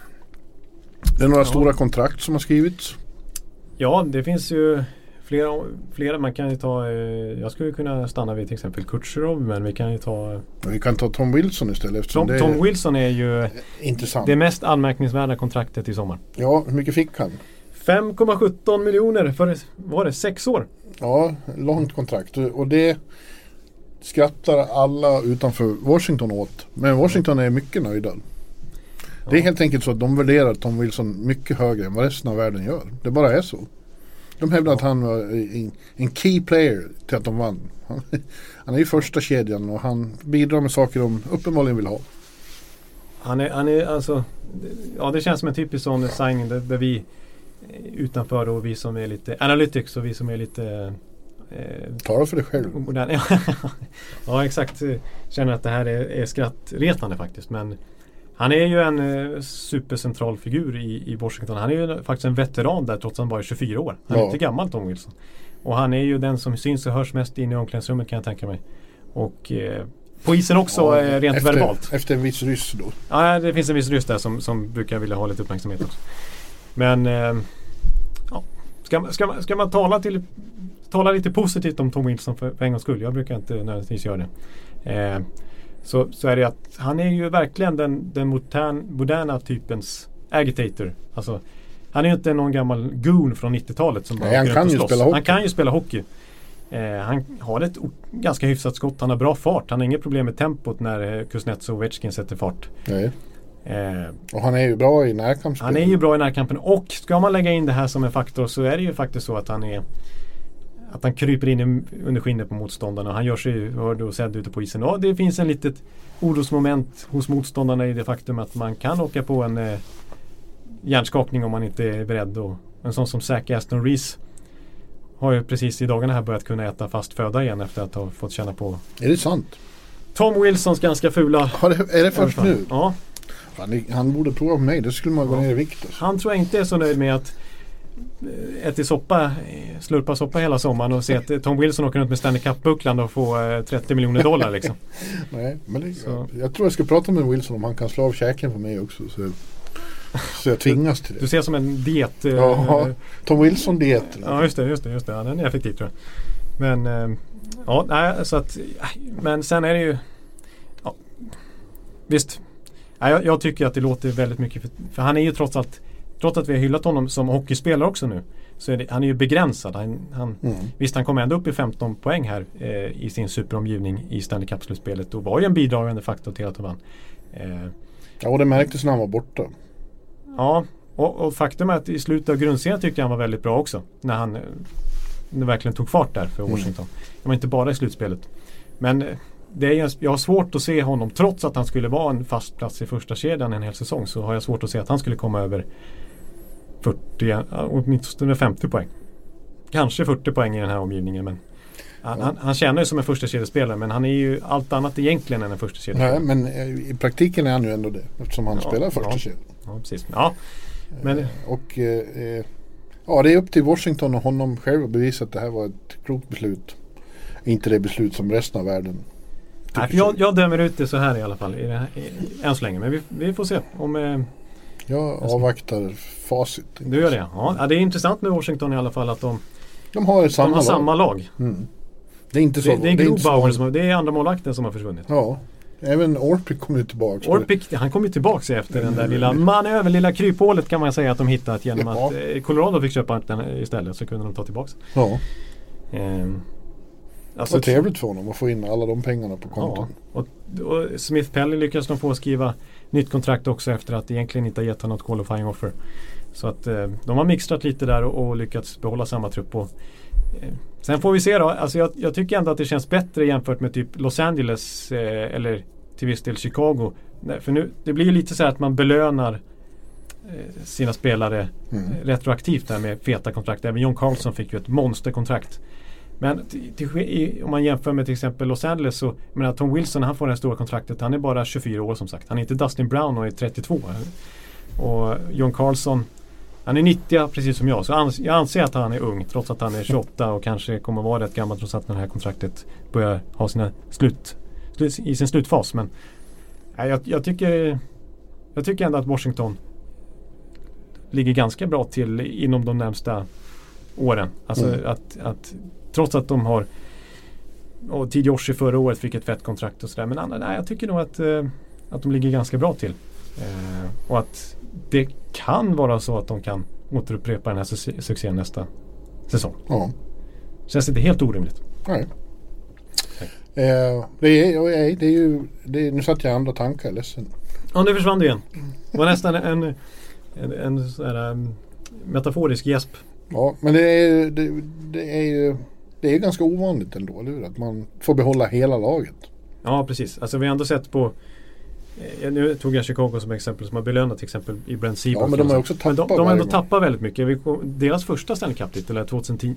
Det är några stora kontrakt som har skrivits. Ja, det finns ju flera, flera. Man kan ju ta, eh, jag skulle kunna stanna vid till exempel Kutjerov men vi kan ju ta vi kan ta Tom Wilson istället Tom, är Tom Wilson är ju intressant. det mest anmärkningsvärda kontraktet i sommar. Ja, hur mycket fick han? 5,17 miljoner för, var det, sex år? Ja, långt kontrakt. Och det skrattar alla utanför Washington åt. Men Washington är mycket nöjda. Det är helt enkelt så att de värderar Tom Wilson mycket högre än vad resten av världen gör. Det bara är så. De hävdar att han var en, en key player till att de vann. Han, han är ju första kedjan och han bidrar med saker de uppenbarligen vill ha. Han är, han är alltså, ja det känns som en typisk sån signing där, där vi eh, utanför och vi som är lite analytics och vi som är lite eh, Tala för dig själv. ja exakt. Känner att det här är, är skrattretande faktiskt. Men han är ju en eh, supercentral figur i, i Washington. Han är ju faktiskt en veteran där trots att han bara är 24 år. Han är Ja. inte gammal Tom Wilson. Och han är ju den som syns och hörs mest inne i omklädningsrummet kan jag tänka mig. Och eh, på isen också Ja, eh, rent efter, verbalt. Efter en viss ryss då. Ja, det finns en viss ryss där som, som brukar vilja ha lite uppmärksamhet också. Men eh, ja. ska, ska, ska man tala, till, tala lite positivt om Tom Wilson för, för en gångs skull. Jag brukar inte nödvändigtvis göra det. Så, så är det att han är ju verkligen den, den modern, moderna typens agitator. Alltså, han är ju inte någon gammal goon från 90-talet som bara Nej, han kan ju spela hockey. Han kan ju spela hockey. Eh, han har ett ganska hyfsat skott. Han har bra fart. Han har inget problem med tempot när eh, Kuznetsov och Ovechkin sätter fart. Nej. Eh, Och han är ju bra i närkampsspel. han är ju bra i närkampen och ska man lägga in det här som en faktor så är det ju faktiskt så att han är att han kryper in under skinnet på motståndarna. och Han gör sig hörd och sedd ute på isen. Och det finns en litet orosmoment hos motståndarna i det faktum att man kan åka på en eh, hjärnskakning om man inte är beredd. Och en sån som Zac Aston Reese har ju precis i dagarna här börjat kunna äta fast föda igen efter att ha fått känna på Är det sant? Tom Wilsons ganska fula det, är det först nu? Ja, Fan, han borde prova på mig. Det skulle man gå ner i vikt. Alltså. han tror jag inte är så nöjd med att eh, äta soppa, eh, slurpa soppa hela sommaren och se att eh, Tom Wilson åker runt med Stanley Cup-bucklan och får eh, 30 miljoner dollar liksom. Nej, men det, jag, jag tror jag ska prata med Wilson om han kan slå av käken på mig också. Så, så jag tvingas till Du det. ser som en diet... eh, Ja, Tom Wilson-diet. Ja just det, just det, just det. Ja, den är effektiv tror jag. Men eh, ja, nej, så att Men sen är det ju ja, Visst nej, jag, jag tycker att det låter väldigt mycket för, för han är ju trots allt Trots att vi har hyllat honom som hockeyspelare också nu Så är det, han är ju begränsad. Han, han, Mm. Visst han kom ändå upp i 15 poäng här eh, i sin superomgivning i Stanley Cup-slutspelet och var ju en bidragande faktor till att de vann. Eh, Ja, och det märktes när han var borta. Ja, och, och faktum är att i slutet av grundserien tyckte jag han var väldigt bra också. När han eh, det verkligen tog fart där för Mm. Washington. Det var inte bara i slutspelet. Men eh, det är, jag har svårt att se honom, trots att han skulle vara en fast plats i första kedjan en hel säsong, så har jag svårt att se att han skulle komma över 40, ja, åtminstone 50 poäng. Kanske 40 poäng i den här omgivningen. Men han, han, han tjänar ju som en första kedjespelare men han är ju allt annat egentligen än en första kedjespelare. Nej, men eh, i praktiken är han ju ändå det. Eftersom han Ja, spelar första ja. kedjan. Ja, precis. Ja, men Och eh, eh, ja, det är upp till Washington och honom själv att bevisa att det här var ett klokt beslut. Inte det beslut som resten av världen Nej, jag, jag dömer ut det så här i alla fall. I det här, i, än så länge. Men vi, vi får se. Om, eh, Jag avvaktar facit. du gör det. Ja, ja, det är intressant med Washington i alla fall att de, De har de samma har lag. samma lag. Mm. Det är inte så. Det, det är Grobauer som det är andra målvakten som har försvunnit. Ja. Även Orpik kommer ju tillbaka. Orpik, han kom ju tillbaka efter den där lilla manövern, lilla kryphålet kan man säga att de hittat genom Ja. att eh, Colorado fick köpa den istället så kunde de ta tillbaka. Ja. Ehm, Det alltså, var trevligt för honom att få in alla de pengarna på Ja, kontot. och, och Smith Pelly lyckades de få skriva nytt kontrakt också efter att egentligen inte ha gett honom något qualifying offer. Så att eh, de har mixtrat lite där och, och lyckats behålla samma trupp. Och, eh, sen får vi se då. Alltså jag, jag tycker ändå att det känns bättre jämfört med typ Los Angeles eh, eller till viss del Chicago. Nej, för nu, det blir ju lite så här att man belönar eh, sina spelare Mm. eh, retroaktivt där med feta kontrakt. Även John Carlson fick ju ett monsterkontrakt. Men till, om man jämför med till exempel Los Angeles så jag menar, Tom Wilson han får det här stora kontraktet. Han är bara 24 år som sagt. Han är inte Dustin Brown och är 32. Och John Carlson han är 90 precis som jag. Så jag anser att han är ung trots att han är 28 och kanske kommer vara rätt gammal trots att det här kontraktet börjar ha sina slut, i sin slutfas. Men jag, jag, tycker, jag tycker ändå att Washington ligger ganska bra till inom de närmsta åren. Alltså Mm. att, att trots att de har och Tid Joshi förra året fick ett fett kontrakt och sådär. Men andra, nej, jag tycker nog att, eh, att de ligger ganska bra till. Eh, och att det kan vara så att de kan återupprepa den här suc- succén nästa säsong. Ja. Känns inte helt orimligt. Nej. Eh, det, är, det är ju, det är, nu satt jag i andra tankar, jag är ledsen. Ja, nu försvann det igen. Det var nästan en, en, en sån här, um, metaforisk gäsp. Ja, men det är, det, det är ju det är ganska ovanligt ändå, eller hur? Att man får behålla hela laget. Ja, precis. Alltså vi har ändå sett på eh, nu tog jag Chicago som exempel som har belönat till exempel i Brent Seabrook. Ja, men de har också Men de, tappat de har ändå tappat väldigt mycket. Kom, deras första Stanley Cup-titel är 2010.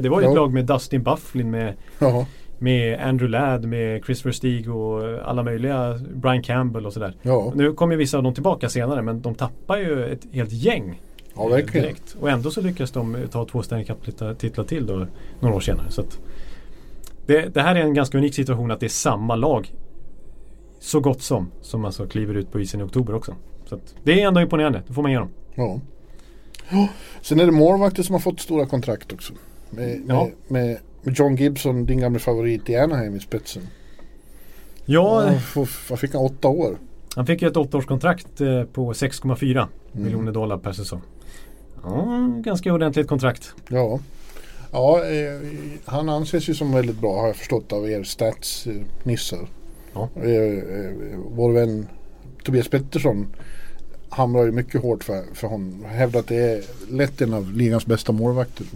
Det var ju Ja. ett lag med Dustin Bufflin med, Jaha. med Andrew Ladd, med Christopher Stig och alla möjliga. Brian Campbell och sådär. Ja, Nu kommer ju vissa av dem tillbaka senare men de tappar ju ett helt gäng. Ja verkligen. Direkt. Och ändå så lyckas de ta två Stanley Cup-titlar till då, några år senare. Så det, det här är en ganska unik situation att det är samma lag så gott som som alltså kliver ut på isen i oktober också. Så det är ändå imponerande, det får man ge dem. Ja. Sen är det målvakter som har fått stora kontrakt också. Med, Ja. med, med John Gibson, din gamla favorit i Anaheim i spetsen. Ja, vad fick han? Åtta år? han fick ju ett åttaårskontrakt eh, på 6,4 Mm. miljoner dollar per säsong. Ja, ganska ordentligt kontrakt. Ja. Ja, eh, han anses ju som väldigt bra har jag förstått av er stats-nissar. Ja. Eh, eh, vår vän Tobias Pettersson hamrar ju mycket hårt för, för honom. Hävdar att det är lätt en av ligans bästa målvakter.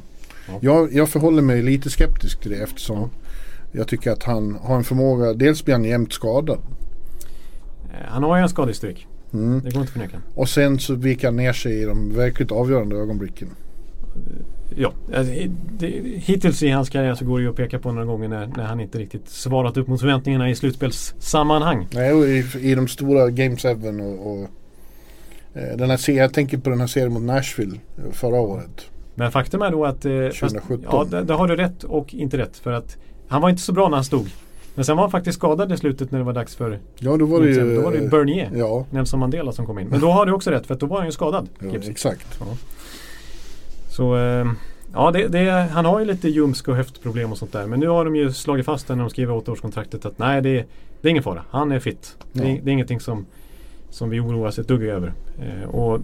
Ja. Jag, jag förhåller mig lite skeptisk till det eftersom jag tycker att han har en förmåga, dels blir han jämt skadad. Eh, Han har ju en skadehistorik. Mm. Det går inte att förneka. Och sen så viker han ner sig i de verkligt avgörande ögonblicken. ja, alltså, det, hittills i hans karriär så går det ju att peka på några gånger när, när han inte riktigt svarat upp mot förväntningarna i slutspelssammanhang. Nej, och i, i de stora Game 7 och, och eh, den här jag tänker på den här serien mot Nashville eh, förra året. Men faktum är då att... Eh, 2017. ja, det, det har du rätt och inte rätt. För att han var inte så bra när han stod. Men sen var han faktiskt skadad i slutet när det var dags för... Ja, då var det ju... Då var det Bernier. Ja, Nelson Mandela som kom in. Men då har du också rätt för då var han ju skadad. ja exakt. Så eh, ja, det, det, han har ju lite ljumsk och höftproblem och sånt där. Men nu har de ju slagit fast när de skriver åttaårskontraktet att nej, det, det är ingen fara. Han är fit. Det, Ja. är, det är ingenting som, som vi oroar oss ett dugg över. Eh, och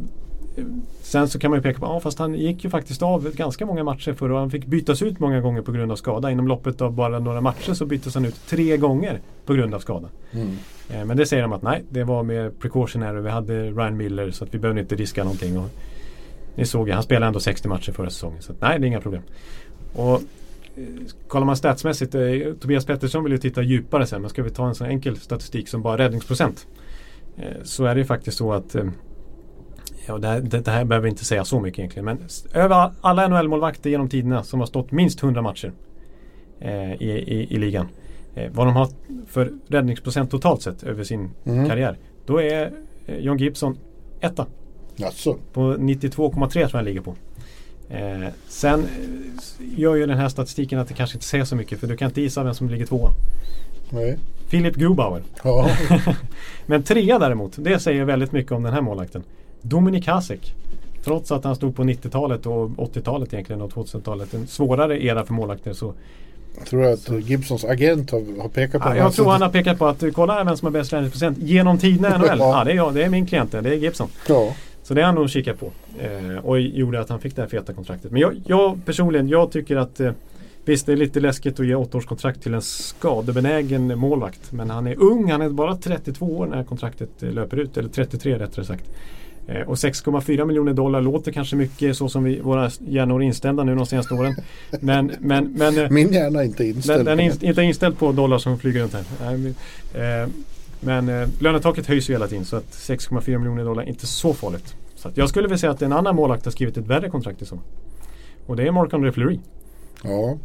Sen så kan man ju peka på, ja fast han gick ju faktiskt av ganska många matcher förra och han fick bytas ut många gånger på grund av skada. Inom loppet av bara några matcher så byttes han ut tre gånger på grund av skada. Mm. Eh, Men det säger de att nej, det var mer precautionary. Vi hade Ryan Miller så att vi behövde inte riska någonting. Och ni såg ju, han spelade ändå 60 matcher förra säsongen. Så att, nej, det är inga problem. Och eh, Kollar man statsmässigt, eh, Tobias Pettersson vill ju titta djupare sen. Men ska vi ta en sån enkel statistik som bara räddningsprocent. Eh, så är det ju faktiskt så att eh, Ja, det, här, det, det här behöver inte säga så mycket egentligen. Men över alla NHL-målvakter genom tiderna som har stått minst 100 matcher eh, i, i, i ligan. Eh, vad de har för räddningsprocent totalt sett över sin Mm. karriär. Då är eh, John Gibson etta. Jaså? På 92,3 tror jag han ligger på. Eh, sen eh, gör ju den här statistiken att det kanske inte säger så mycket för du kan inte gissa vem som ligger tvåa. Nej. Philip Grubauer. Ja. Men trea däremot, det säger väldigt mycket om den här målvakten. Dominik Hasek. Trots att han stod på 90-talet och 80-talet egentligen och 2000-talet. En svårare era för målvakter. Så, Jag tror att Gibsons agent har, har pekat på ja, här jag tror han har pekat på att kolla vem som har bäst räddningsprocent genom tiderna i NHL. Ja. Ja, det är jag. Det är min klient det. Det är Gibson. Ja. Så det har han nog kikat på. Eh, och gjorde att han fick det här feta kontraktet. Men jag, jag personligen, jag tycker att eh, Visst, det är lite läskigt att ge åttaårskontrakt till en skadebenägen målvakt. Men han är ung, han är bara 32 år när kontraktet eh, löper ut. Eller 33 rättare sagt. Eh, och 6,4 miljoner dollar låter kanske mycket så som vi, våra hjärnor är inställda nu de senaste åren. Men, men, men eh, Min hjärna är inte den, inställd den är på inst- inte inställd på dollar som flyger runt här. Men, eh, lönetaket höjs ju hela tiden så att 6,4 miljoner dollar är inte så farligt. Så att jag skulle vilja säga att en annan målvakt har skrivit ett värre kontrakt i sommar. Och det är Marc-André Fleury. Ja,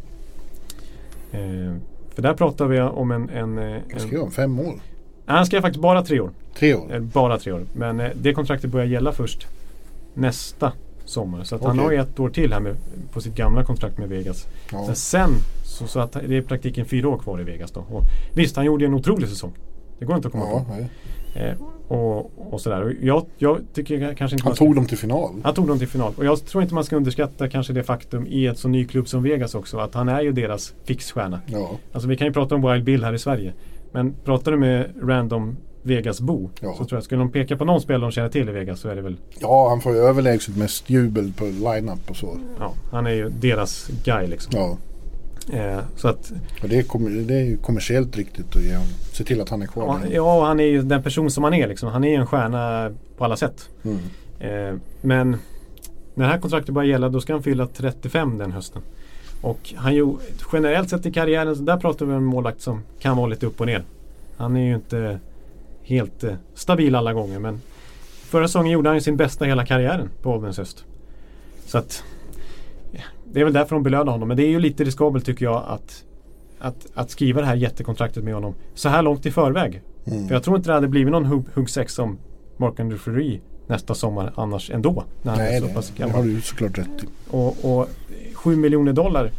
för där pratar vi om en... en, jag en skrev om fem år. Han skrev faktiskt bara tre år. Tre år. Eh, bara tre år. Men eh, det kontraktet börjar gälla först nästa sommar. Så att han har ett år till här med, på sitt gamla kontrakt med Vegas. Ja. Men sen så, så att det är i praktiken fyra år kvar i Vegas då. Och visst, han gjorde en otrolig säsong. Det går inte att komma Ja, på. Eh, och, och sådär. Jag, jag tycker kanske inte Han man ska- tog dem till final. han tog dem till final. Och jag tror inte man ska underskatta kanske det faktum i ett så ny klubb som Vegas också. Att han är ju deras fixstjärna. Ja, Alltså vi kan ju prata om Wild Bill här i Sverige. Men pratar du med random Vegas-bo Ja. så tror jag, skulle de peka på någon spelare de känner till i Vegas så är det väl, ja han får ju överlägset mest jubel på line-up och så. ja, han är ju deras guy liksom. Ja, Eh, så att, och det är, kom- det är ju kommersiellt riktigt att ge, se till att han är kvar. ja, ja, han är ju den person som han är liksom. Han är ju en stjärna på alla sätt. Mm. Eh, men när det här kontraktet börjar gälla då ska han fylla 35 den hösten. Och han ju, generellt sett i karriären, så där pratar vi om en målvakt som kan vara lite upp och ner. Han är ju inte helt eh, stabil alla gånger men förra säsongen gjorde han ju sin bästa hela karriären på ålderns höst. Så att det är väl därför de belönar honom. Men det är ju lite riskabelt tycker jag att, att, att skriva det här jättekontraktet med honom så här långt i förväg. Mm. För jag tror inte det hade blivit någon hugg, huggsex som Mark-André Fleury nästa sommar annars ändå. När han är Nej, så nej, pass det har du såklart rätt i. Och, och 7 miljoner dollar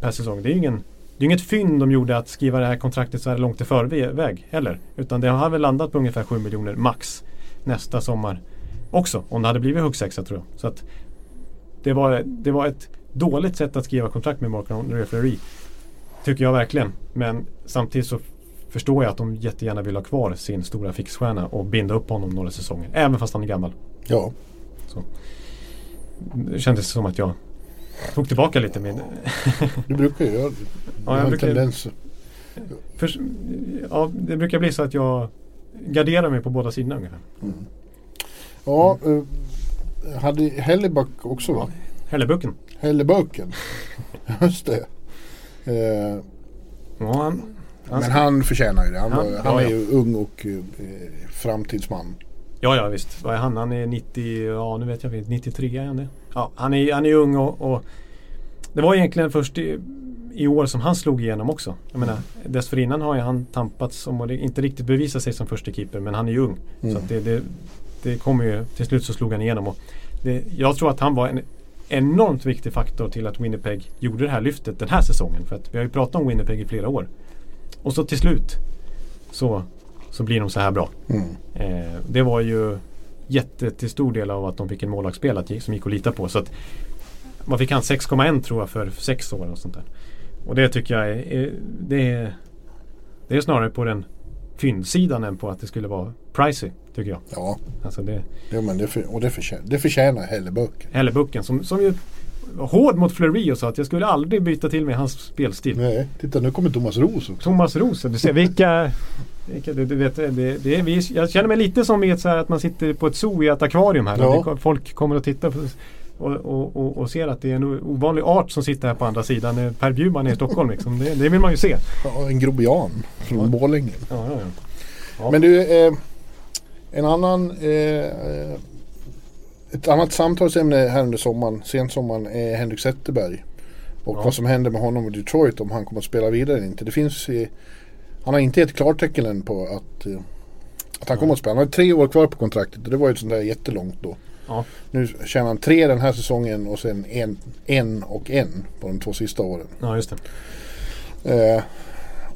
per säsong. Det är ju ingen, det är inget fynd de gjorde att skriva det här kontraktet så här långt i förväg heller. Utan det har väl landat på ungefär 7 miljoner max nästa sommar också. Om det hade blivit huggsexa tror jag. Så att det, var, det var ett dåligt sätt att skriva kontrakt med Mark-André Fleury. Tycker jag verkligen. Men samtidigt så förstår jag att de jättegärna vill ha kvar sin stora fixstjärna och binda upp honom några säsonger. Även fast han är gammal. Ja, Det kändes som att jag tog tillbaka lite med du brukar ju göra det. Ja, jag brukar- tendens. För, ja, det brukar bli så att jag garderar mig på båda sidorna ungefär. Ja, eh, hade Helleback också va? Hellebucken. Helleböken. Just det. Eh, Ja, han, han, men han förtjänar ju det. Han, Han- var, han ja, är ja. ju ung och eh, framtidsman. ja, ja visst. Vad är han? Han är 90, ja nu vet jag inte, 93 är han det? Ja, han är, han är ung och, och det var egentligen först i, i år som han slog igenom också. Jag menar, dessförinnan har ju han tampats om och inte riktigt bevisat sig som första keeper men han är ju ung. Mm. Så det, det, det kommer ju, till slut så slog han igenom. Och det, jag tror att han var en enormt viktig faktor till att Winnipeg gjorde det här lyftet den här säsongen. För att vi har ju pratat om Winnipeg i flera år. Och så till slut så, så blir de så här bra. Mm. Eh, det var ju jätte till stor del av att de fick en målvaktsspel som gick att lita på. Så att man fick han 6,1 tror jag för sex år och sånt där. Och det tycker jag är, är, det, är, det är snarare på den fyndsidan än på att det skulle vara pricey tycker jag. Ja, Alltså det, ja men det, för, och det, förtjänar, det förtjänar Hellebuck. Hellebucken som, som ju hård mot Fleury och sa att jag skulle aldrig byta till mig hans spelstil. Nej, titta nu kommer Thomas Roos också. Thomas Rosen, du ser vilka, vilka du, du vet, det, det är, vi, jag känner mig lite som ett så här att man sitter på ett zoo i ett akvarium här. Ja. Och det, folk kommer att titta på, och, och, och, och ser att det är en ovanlig art som sitter här på andra sidan. eh, Per Bjurman är i Stockholm liksom. det, det vill man ju se. Ja, en grobian från Ja. Borlänge. Ja, ja, ja. Ja. Men du, eh, en annan eh, eh, ett annat samtalsämne här under sommaren, sensommaren, är Henrik Zetterberg. Och Ja. vad som händer med honom och Detroit om han kommer att spela vidare eller inte. Det finns eh, Han har inte ett klartecken än på att, eh, att han kommer att spela. Han har tre år kvar på kontraktet och det var ju ett sånt där jättelångt då. Ja. Nu tjänar han tre den här säsongen och sen en, en och en på de två sista åren. ja, just det. Eh,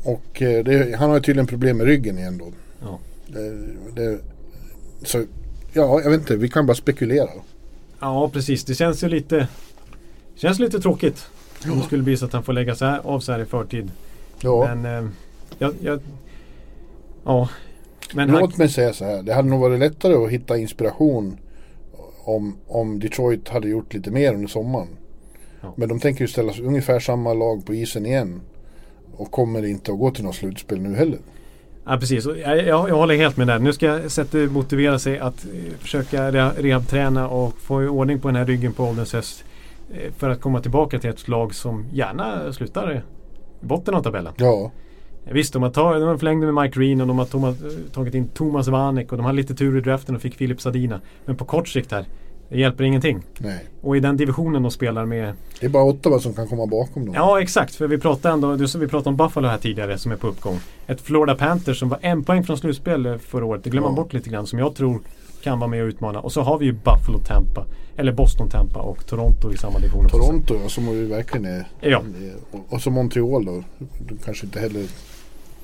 och eh, det, han har ju tydligen problem med ryggen igen då. Ja. Det, det, så ja, jag vet inte. Vi kan bara spekulera. Ja, precis. Det känns ju lite Känns lite tråkigt. Om det skulle bli så att han får lägga sig här, av sig här i förtid. Ja, Men eh, jag, jag, Ja. Men han, låt mig säga så här. Det hade nog varit lättare att hitta inspiration om, om Detroit hade gjort lite mer under sommaren. Ja. Men de tänker ju ställa ungefär samma lag på isen igen. Och kommer inte att gå till något slutspel nu heller. Ja precis, jag, jag, jag håller helt med där. Nu ska Zetter motivera sig att eh, försöka re- rehabträna och få ordning på den här ryggen på ålderns höst. eh, För att komma tillbaka till ett lag som gärna slutar i botten av tabellen. Ja, Visst, de har, tagit, de har förlängt med Mike Green och de har tagit in Thomas Vanek och de har lite tur i draften och fick Filip Sadina. Men på kort sikt här, det hjälper ingenting. nej. Och i den divisionen de spelar med Det är bara Ottawa som kan komma bakom dem. Ja exakt, för vi pratade ändå, du, vi pratade om Buffalo här tidigare som är på uppgång. Ett Florida Panthers som var en poäng från slutspel förra året, det glömmer man Ja. bort lite grann, som jag tror kan vara med och utmana. Och så har vi ju Buffalo Tampa, eller Boston Tampa och Toronto i samma division. Toronto ja, som ju verkligen är... Ja. Och, så Montreal då. De kanske inte heller...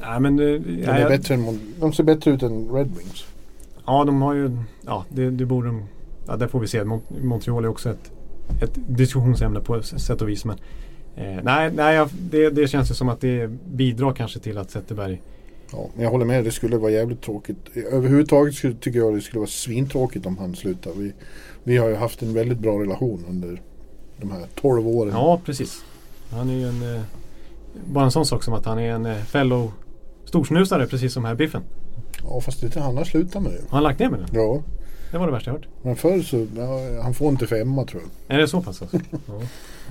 Nej, men, eh, De, ja, är jag- bättre än, de ser bättre ut än Red Wings. ja, de har ju, ja det, det borde de, ja där får vi se. Mont- Montreal är också ett, ett diskussionsämne på sätt och vis. Men, eh, nej, nej det, det känns ju som att det bidrar kanske till att Zetterberg Ja, men jag håller med. Det skulle vara jävligt tråkigt. Överhuvudtaget skulle, tycker jag det skulle vara svintråkigt om han slutar. Vi, vi har ju haft en väldigt bra relation under de här 12 åren. Ja, precis. Han är ju en... Eh, bara en sån sak som att han är en eh, fellow storsnusare precis som här Biffen. Ja, fast det han har slutat med det. Har han lagt ner med den? Ja, Det var det värsta jag hört. men förr så, ja, han får inte femma tror jag. Är det så pass alltså?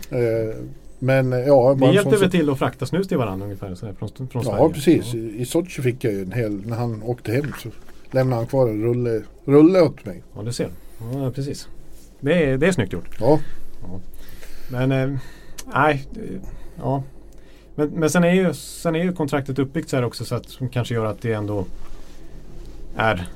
Ja. Eh, men eh, ja, Ni hjälpte väl till att frakta snus till varandra ungefär så här, från, från Sverige? Ja, precis. Ja. I, I Sochi fick jag ju en hel, när han åkte hem så lämnade han kvar en rulle, rulle åt mig. Ja, du ser. Ja, precis. Det är, det är snyggt gjort. Ja, Men eh, nej, ja. Men, men sen, är ju, sen är ju kontraktet uppbyggt så här också så att som kanske gör att det ändå är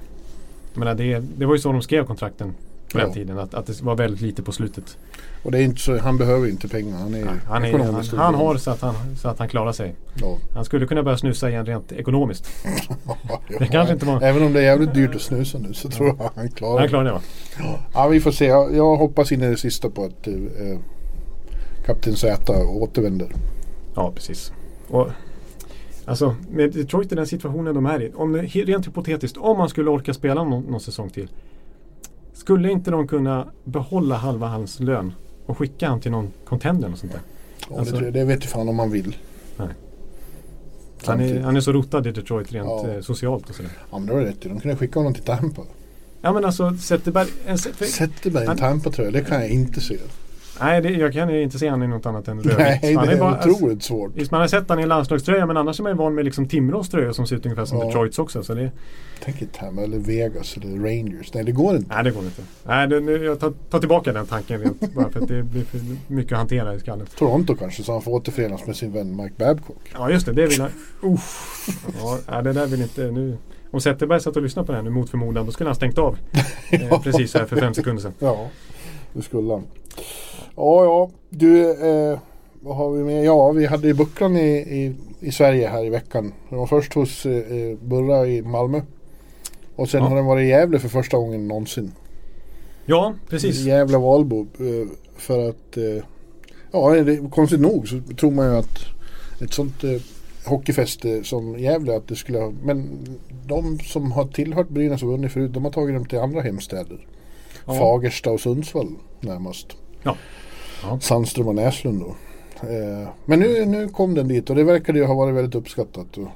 jag menar, det, det var ju så de skrev kontrakten på den Ja. tiden. Att, att det var väldigt lite på slutet. och det är inte så, han behöver inte pengar. Han är, Nej, han, är, han, han har så att han, så att han klarar sig. Ja. Han skulle kunna börja snusa igen rent ekonomiskt. Ja, Det kanske inte var- Även om det är jävligt dyrt att snusa nu så tror jag han klarar Han det. klarar det va? Ja, vi får se. Jag, jag hoppas in i det sista på att eh, Kapten Z återvänder. Ja, precis. Och, alltså, med Detroit i den situationen de är i. Om rent hypotetiskt, om man skulle orka spela någon, någon säsong till. Skulle inte de kunna behålla halva hans lön och skicka han till någon contender och sånt där? Ja, Alltså- det, det vet ju fan om man vill. Nej. Han är, han är så rotad i Detroit rent Ja. eh, socialt och sådär. Ja, men det var rätt. De kunde skicka honom till Tampa. Ja men alltså Zetterberg... En, för, Zetterberg i Han- en Tampa-tröja, det kan jag inte se. Nej, det, jag kan inte se honom i något annat än rödvitt. Nej, Han det är bara- alltså, otroligt svårt. Visst, man har sett han i landslagströja men annars är man ju van med liksom Timrås tröja som ser ut ungefär som Ja. Detroits också. Så det, Tänk inte med eller Vegas eller Rangers. Nej, det går inte. nej, det går inte. Nej, det, nu, jag tar, tar tillbaka den tanken rent, bara för att det blir för mycket att hantera i skallen. Toronto kanske, så han får återförenas med sin vän Mike Babcock. Ja, just det. Det vill jag. Uff. Ja, det där vill inte nu. Om Zetterberg satt och lyssnade på det här nu mot förmodan då skulle han stängt av. eh, precis här för fem sekunder sedan. Ja, det skulle han. Ja, ja. Du, eh, vad har vi med? Ja, vi hade ju Bucklan i, i, i Sverige här i veckan. Den var först hos eh, eh, Burra i Malmö. Och sen Ja. har den varit i Gävle för första gången någonsin. Ja, precis. Gävle Valbo. Eh, för att, eh, ja, det, konstigt nog så tror man ju att ett sånt eh, hockeyfäste som Gävle att det skulle ha, men de som har tillhört Brynäs och vunnit förut, de har tagit dem till andra hemstäder. Ja. Fagersta och Sundsvall närmast. Ja. Ja. Sandström och Näslund då. Eh, men nu, nu kom den dit och det verkade ju ha varit väldigt uppskattat. Och,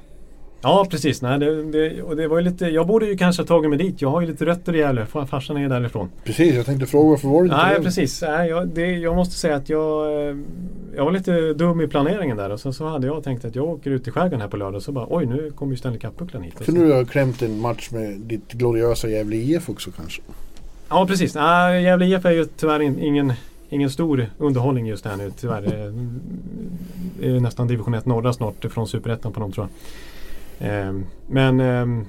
Ja, precis. Nej, det, det, och det var lite, jag borde ju kanske ha tagit mig dit. Jag har ju lite rötter i Gävle. Far- Farsan är därifrån. precis, jag tänkte fråga varför var det inte Nej, det? precis. Nej, jag, det, jag måste säga att jag, eh, jag var lite dum i planeringen där. Och sen så hade jag tänkt att jag åker ut i skärgården här på lördag. Så bara oj, nu kommer ju Stanley Cup-bucklan hit. Och Kunde du ha klämt en match med ditt gloriösa Gävle IF också kanske? Ja precis. Nej, Gävle IF är ju tyvärr in, ingen, ingen stor underhållning just här nu tyvärr. Det är nästan division 1 norra snart från superettan på dem tror jag. Ehm, Men ehm,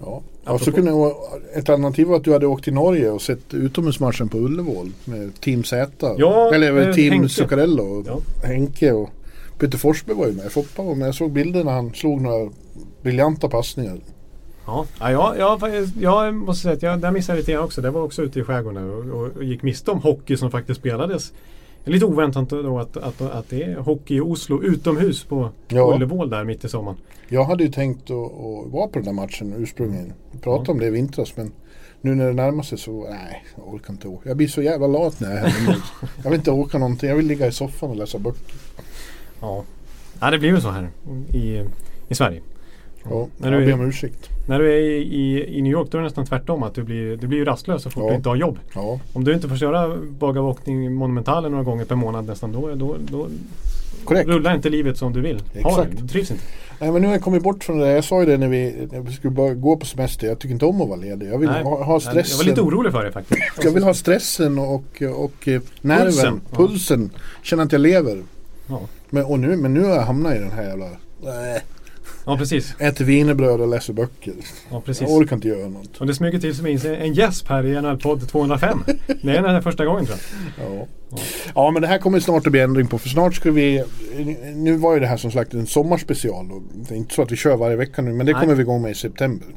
Ja, ja så Apropå- kunde ett alternativ var att du hade åkt till Norge och sett utomhusmatchen på Ullevål med Team Z. Ja, Eller eh, Team Henke. Zuccarello och Ja. Henke och Peter Forsberg var ju med. Foppa var med. Jag såg bilder när han slog några briljanta passningar. Ja, ja, jag, jag, måste säga att jag, där missade jag lite grann också. Det var också ute i skärgården och, och, och gick miste om hockey som faktiskt spelades. Lite oväntat då att, att, att det är hockey i Oslo utomhus på Ja. Ullevål där mitt i sommaren. Jag hade ju tänkt att, att vara på den där matchen ursprungligen. Prata Ja. om det i vintras men nu när det närmar sig så nej, jag orkar inte åka. Jag blir så jävla lat när jag är hemma. jag vill inte åka någonting. Jag vill ligga i soffan och läsa böcker. Ja, ja det blir ju så här i, i Sverige. Ja, När jag ber om ursäkt. När du är i, i, i New York då är det nästan tvärtom. Att du blir, du blir ju rastlös så fort Ja. du inte har jobb. Ja, Om du inte får köra bagavåkning Monumentalen några gånger per månad nästan då, då, då rullar inte livet som du vill. Ha Exakt. det. Du trivs inte. Nej men nu har jag kommit bort från det. Jag sa ju det när vi, när vi skulle börja gå på semester. Jag tycker inte om att vara ledig. Jag vill Nej. ha, ha Jag stressen. var lite orolig för det faktiskt. Jag vill ha stressen och, och eh, nerven, Pulsen. pulsen. Känna att jag lever. Men, och nu, men nu har jag hamnat i den här jävla... Äh, ja precis. äter wienerbröd och läser böcker. Ja, precis. Jag orkar inte göra något. Och det smyger till sig en, gäsp här i NHL-podd 205. Det är den här första gången tror jag. Ja. ja men det här kommer snart att bli ändring på. För snart ska vi... Nu var ju det här som sagt en sommarspecial. Och det är inte så att vi kör varje vecka nu. Men det Nej. kommer vi igång med i september.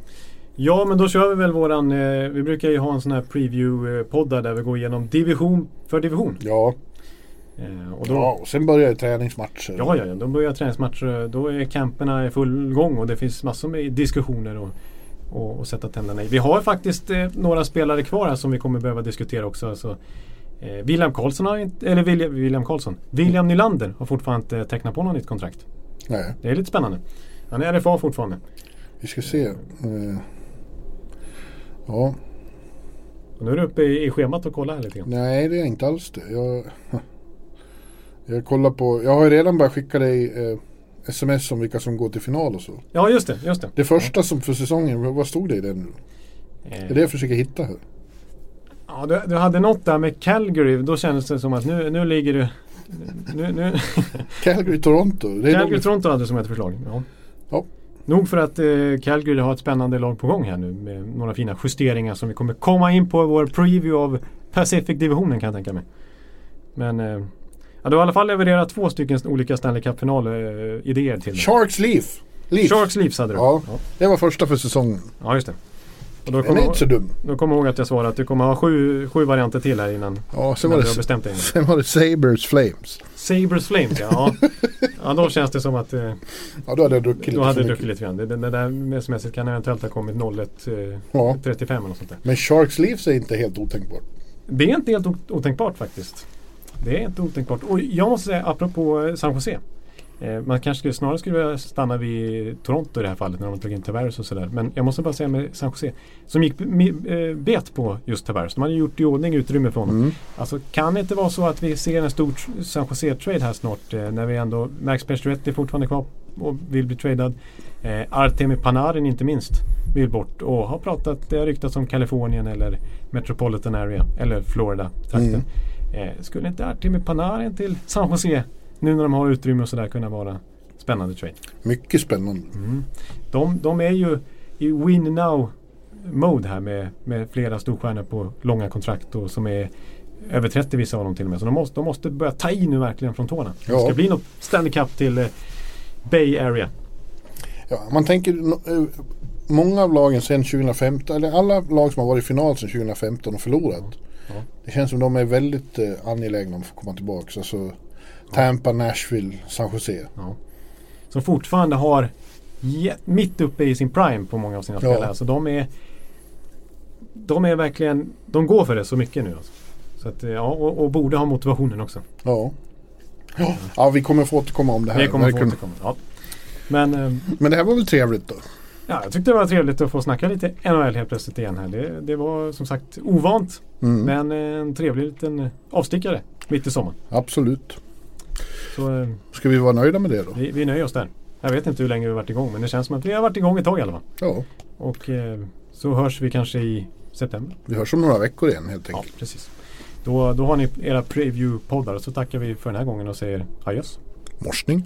Ja men då kör vi väl våran, eh, vi brukar ju ha en sån här preview-poddar där vi går igenom division för division. Ja, Eh, och då, ja och sen börjar träningsmatcher. Ja, ja, ja. Då börjar träningsmatcher. Då är camperna i full gång och det finns massor med diskussioner och, och, och sätta tänderna i. Vi har faktiskt eh, några spelare kvar här som vi kommer behöva diskutera också. Alltså, eh, William Karlsson har inte, eller William, William Karlsson. William Nylander har fortfarande inte tecknat på något nytt kontrakt. Nej, Det är lite spännande. Han är RFA fortfarande. vi ska se. Eh, Ja, Och nu är du uppe i, i schemat och kollar här lite grann. nej det är inte alls det. Jag, jag kollar på... Jag har ju redan börjat skicka dig eh, sms om vilka som går till final och så. Ja, just det. Just det. Det första som för säsongen, vad- stod det i den nu? Det är Eh, det jag försöker hitta här. Ja, du, du hade något där med Calgary. Då kändes det som att nu, nu ligger du... Nu, nu, Calgary, Toronto. Det är Calgary de, Toronto hade som ett förslag. Ja. Ja. Nog för att eh, Calgary har ett spännande lag på gång här nu med några fina justeringar som vi kommer komma in på i vår preview av Pacific-divisionen kan jag tänka mig. Men eh, ja, du har i alla fall levererat två stycken olika Stanley Cup-final-idéer till mig. Sharks Leaf. Leaf. Sharks Leafs hade du. Ja. Det var första för säsongen. ja just det. Och då Den är inte så dum. då kommer jag ihåg att jag svarade att du kommer ha sju, sju varianter till här innan, Ja, sen innan var, det, bestämt dig. sen var det Sabres Flames. Sabres Flames ja. ja. Då känns det som att eh, Ja, då hade jag druckit lite då hade du druckit lite grann. Det, det, det där sms kan eventuellt ha kommit 01 eh, Ja. 35 eller något sånt där. Men Sharks Leafs är inte helt otänkbart. Det är inte helt otänkbart faktiskt. Det är inte otänkbart. Och jag måste säga apropå eh, San Jose. Eh, man kanske skulle, snarare skulle vilja stanna vid Toronto i det här fallet när de tog in Tavares och sådär. Men jag måste bara säga med San Jose som gick eh, bet på just Tavares. De hade gjort i ordning utrymme för honom. Mm. Alltså kan det inte vara så att vi ser en stor San Jose-trade här snart eh, när vi ändå Max Pacioretty är fortfarande kvar och vill bli tradad. Eh, Artemi Panarin inte minst vill bort och har pratat, det har ryktats om Kalifornien eller Metropolitan Area eller Florida-trakten. Eh, skulle inte Artemi Panarin till San Jose nu när de har utrymme och sådär kunna vara spännande trade? Mycket spännande. De, de är ju i win now mode här med, med flera storstjärnor på långa kontrakt och som är över 30 vissa av dem till och med. Så de måste, de måste börja ta i nu verkligen från tårna. Det Ja. ska bli något Stanley Cup till eh, Bay Area. Ja, man tänker eh, många av lagen sedan 2015, eller alla lag som har varit i final sedan 2015 och förlorat. Ja. Det känns som de är väldigt eh, angelägna om att få komma tillbaka. Alltså, Tampa, Nashville, San Jose. Ja. Som fortfarande har mitt uppe i sin prime på många av sina Ja. spelare. Så de är De är verkligen De går för det så mycket nu. Alltså. Så att, eh, ja, och, och borde ha motivationen också. Ja. Ja. ja, vi kommer få återkomma om det här. Det kommer få återkomma. Ja. Men eh, Men det här var väl trevligt då? Ja, jag tyckte det var trevligt att få snacka lite NHL helt plötsligt igen här. Det, det var som sagt ovant. Mm. Men en trevlig liten avstickare mitt i sommaren. Absolut. Så eh, Ska vi vara nöjda med det då? vi, vi nöjer oss där. Jag vet inte hur länge vi har varit igång men det känns som att vi har varit igång ett tag i alla fall. Ja, Och eh, så hörs vi kanske i september. vi hörs om några veckor igen helt Ja, enkelt. precis. Då, då har ni era preview-poddar och så tackar vi för den här gången och säger adjöss. Morsning.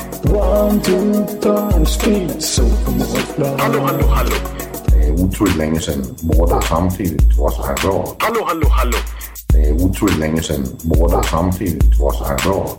One, two, time, speed, so Hallå, hallå, hallå. Det är otroligt länge sedan båda samtidigt var så här bra. Hallå, hallå, hallå. Det är otroligt länge sedan båda samtidigt var så här bra.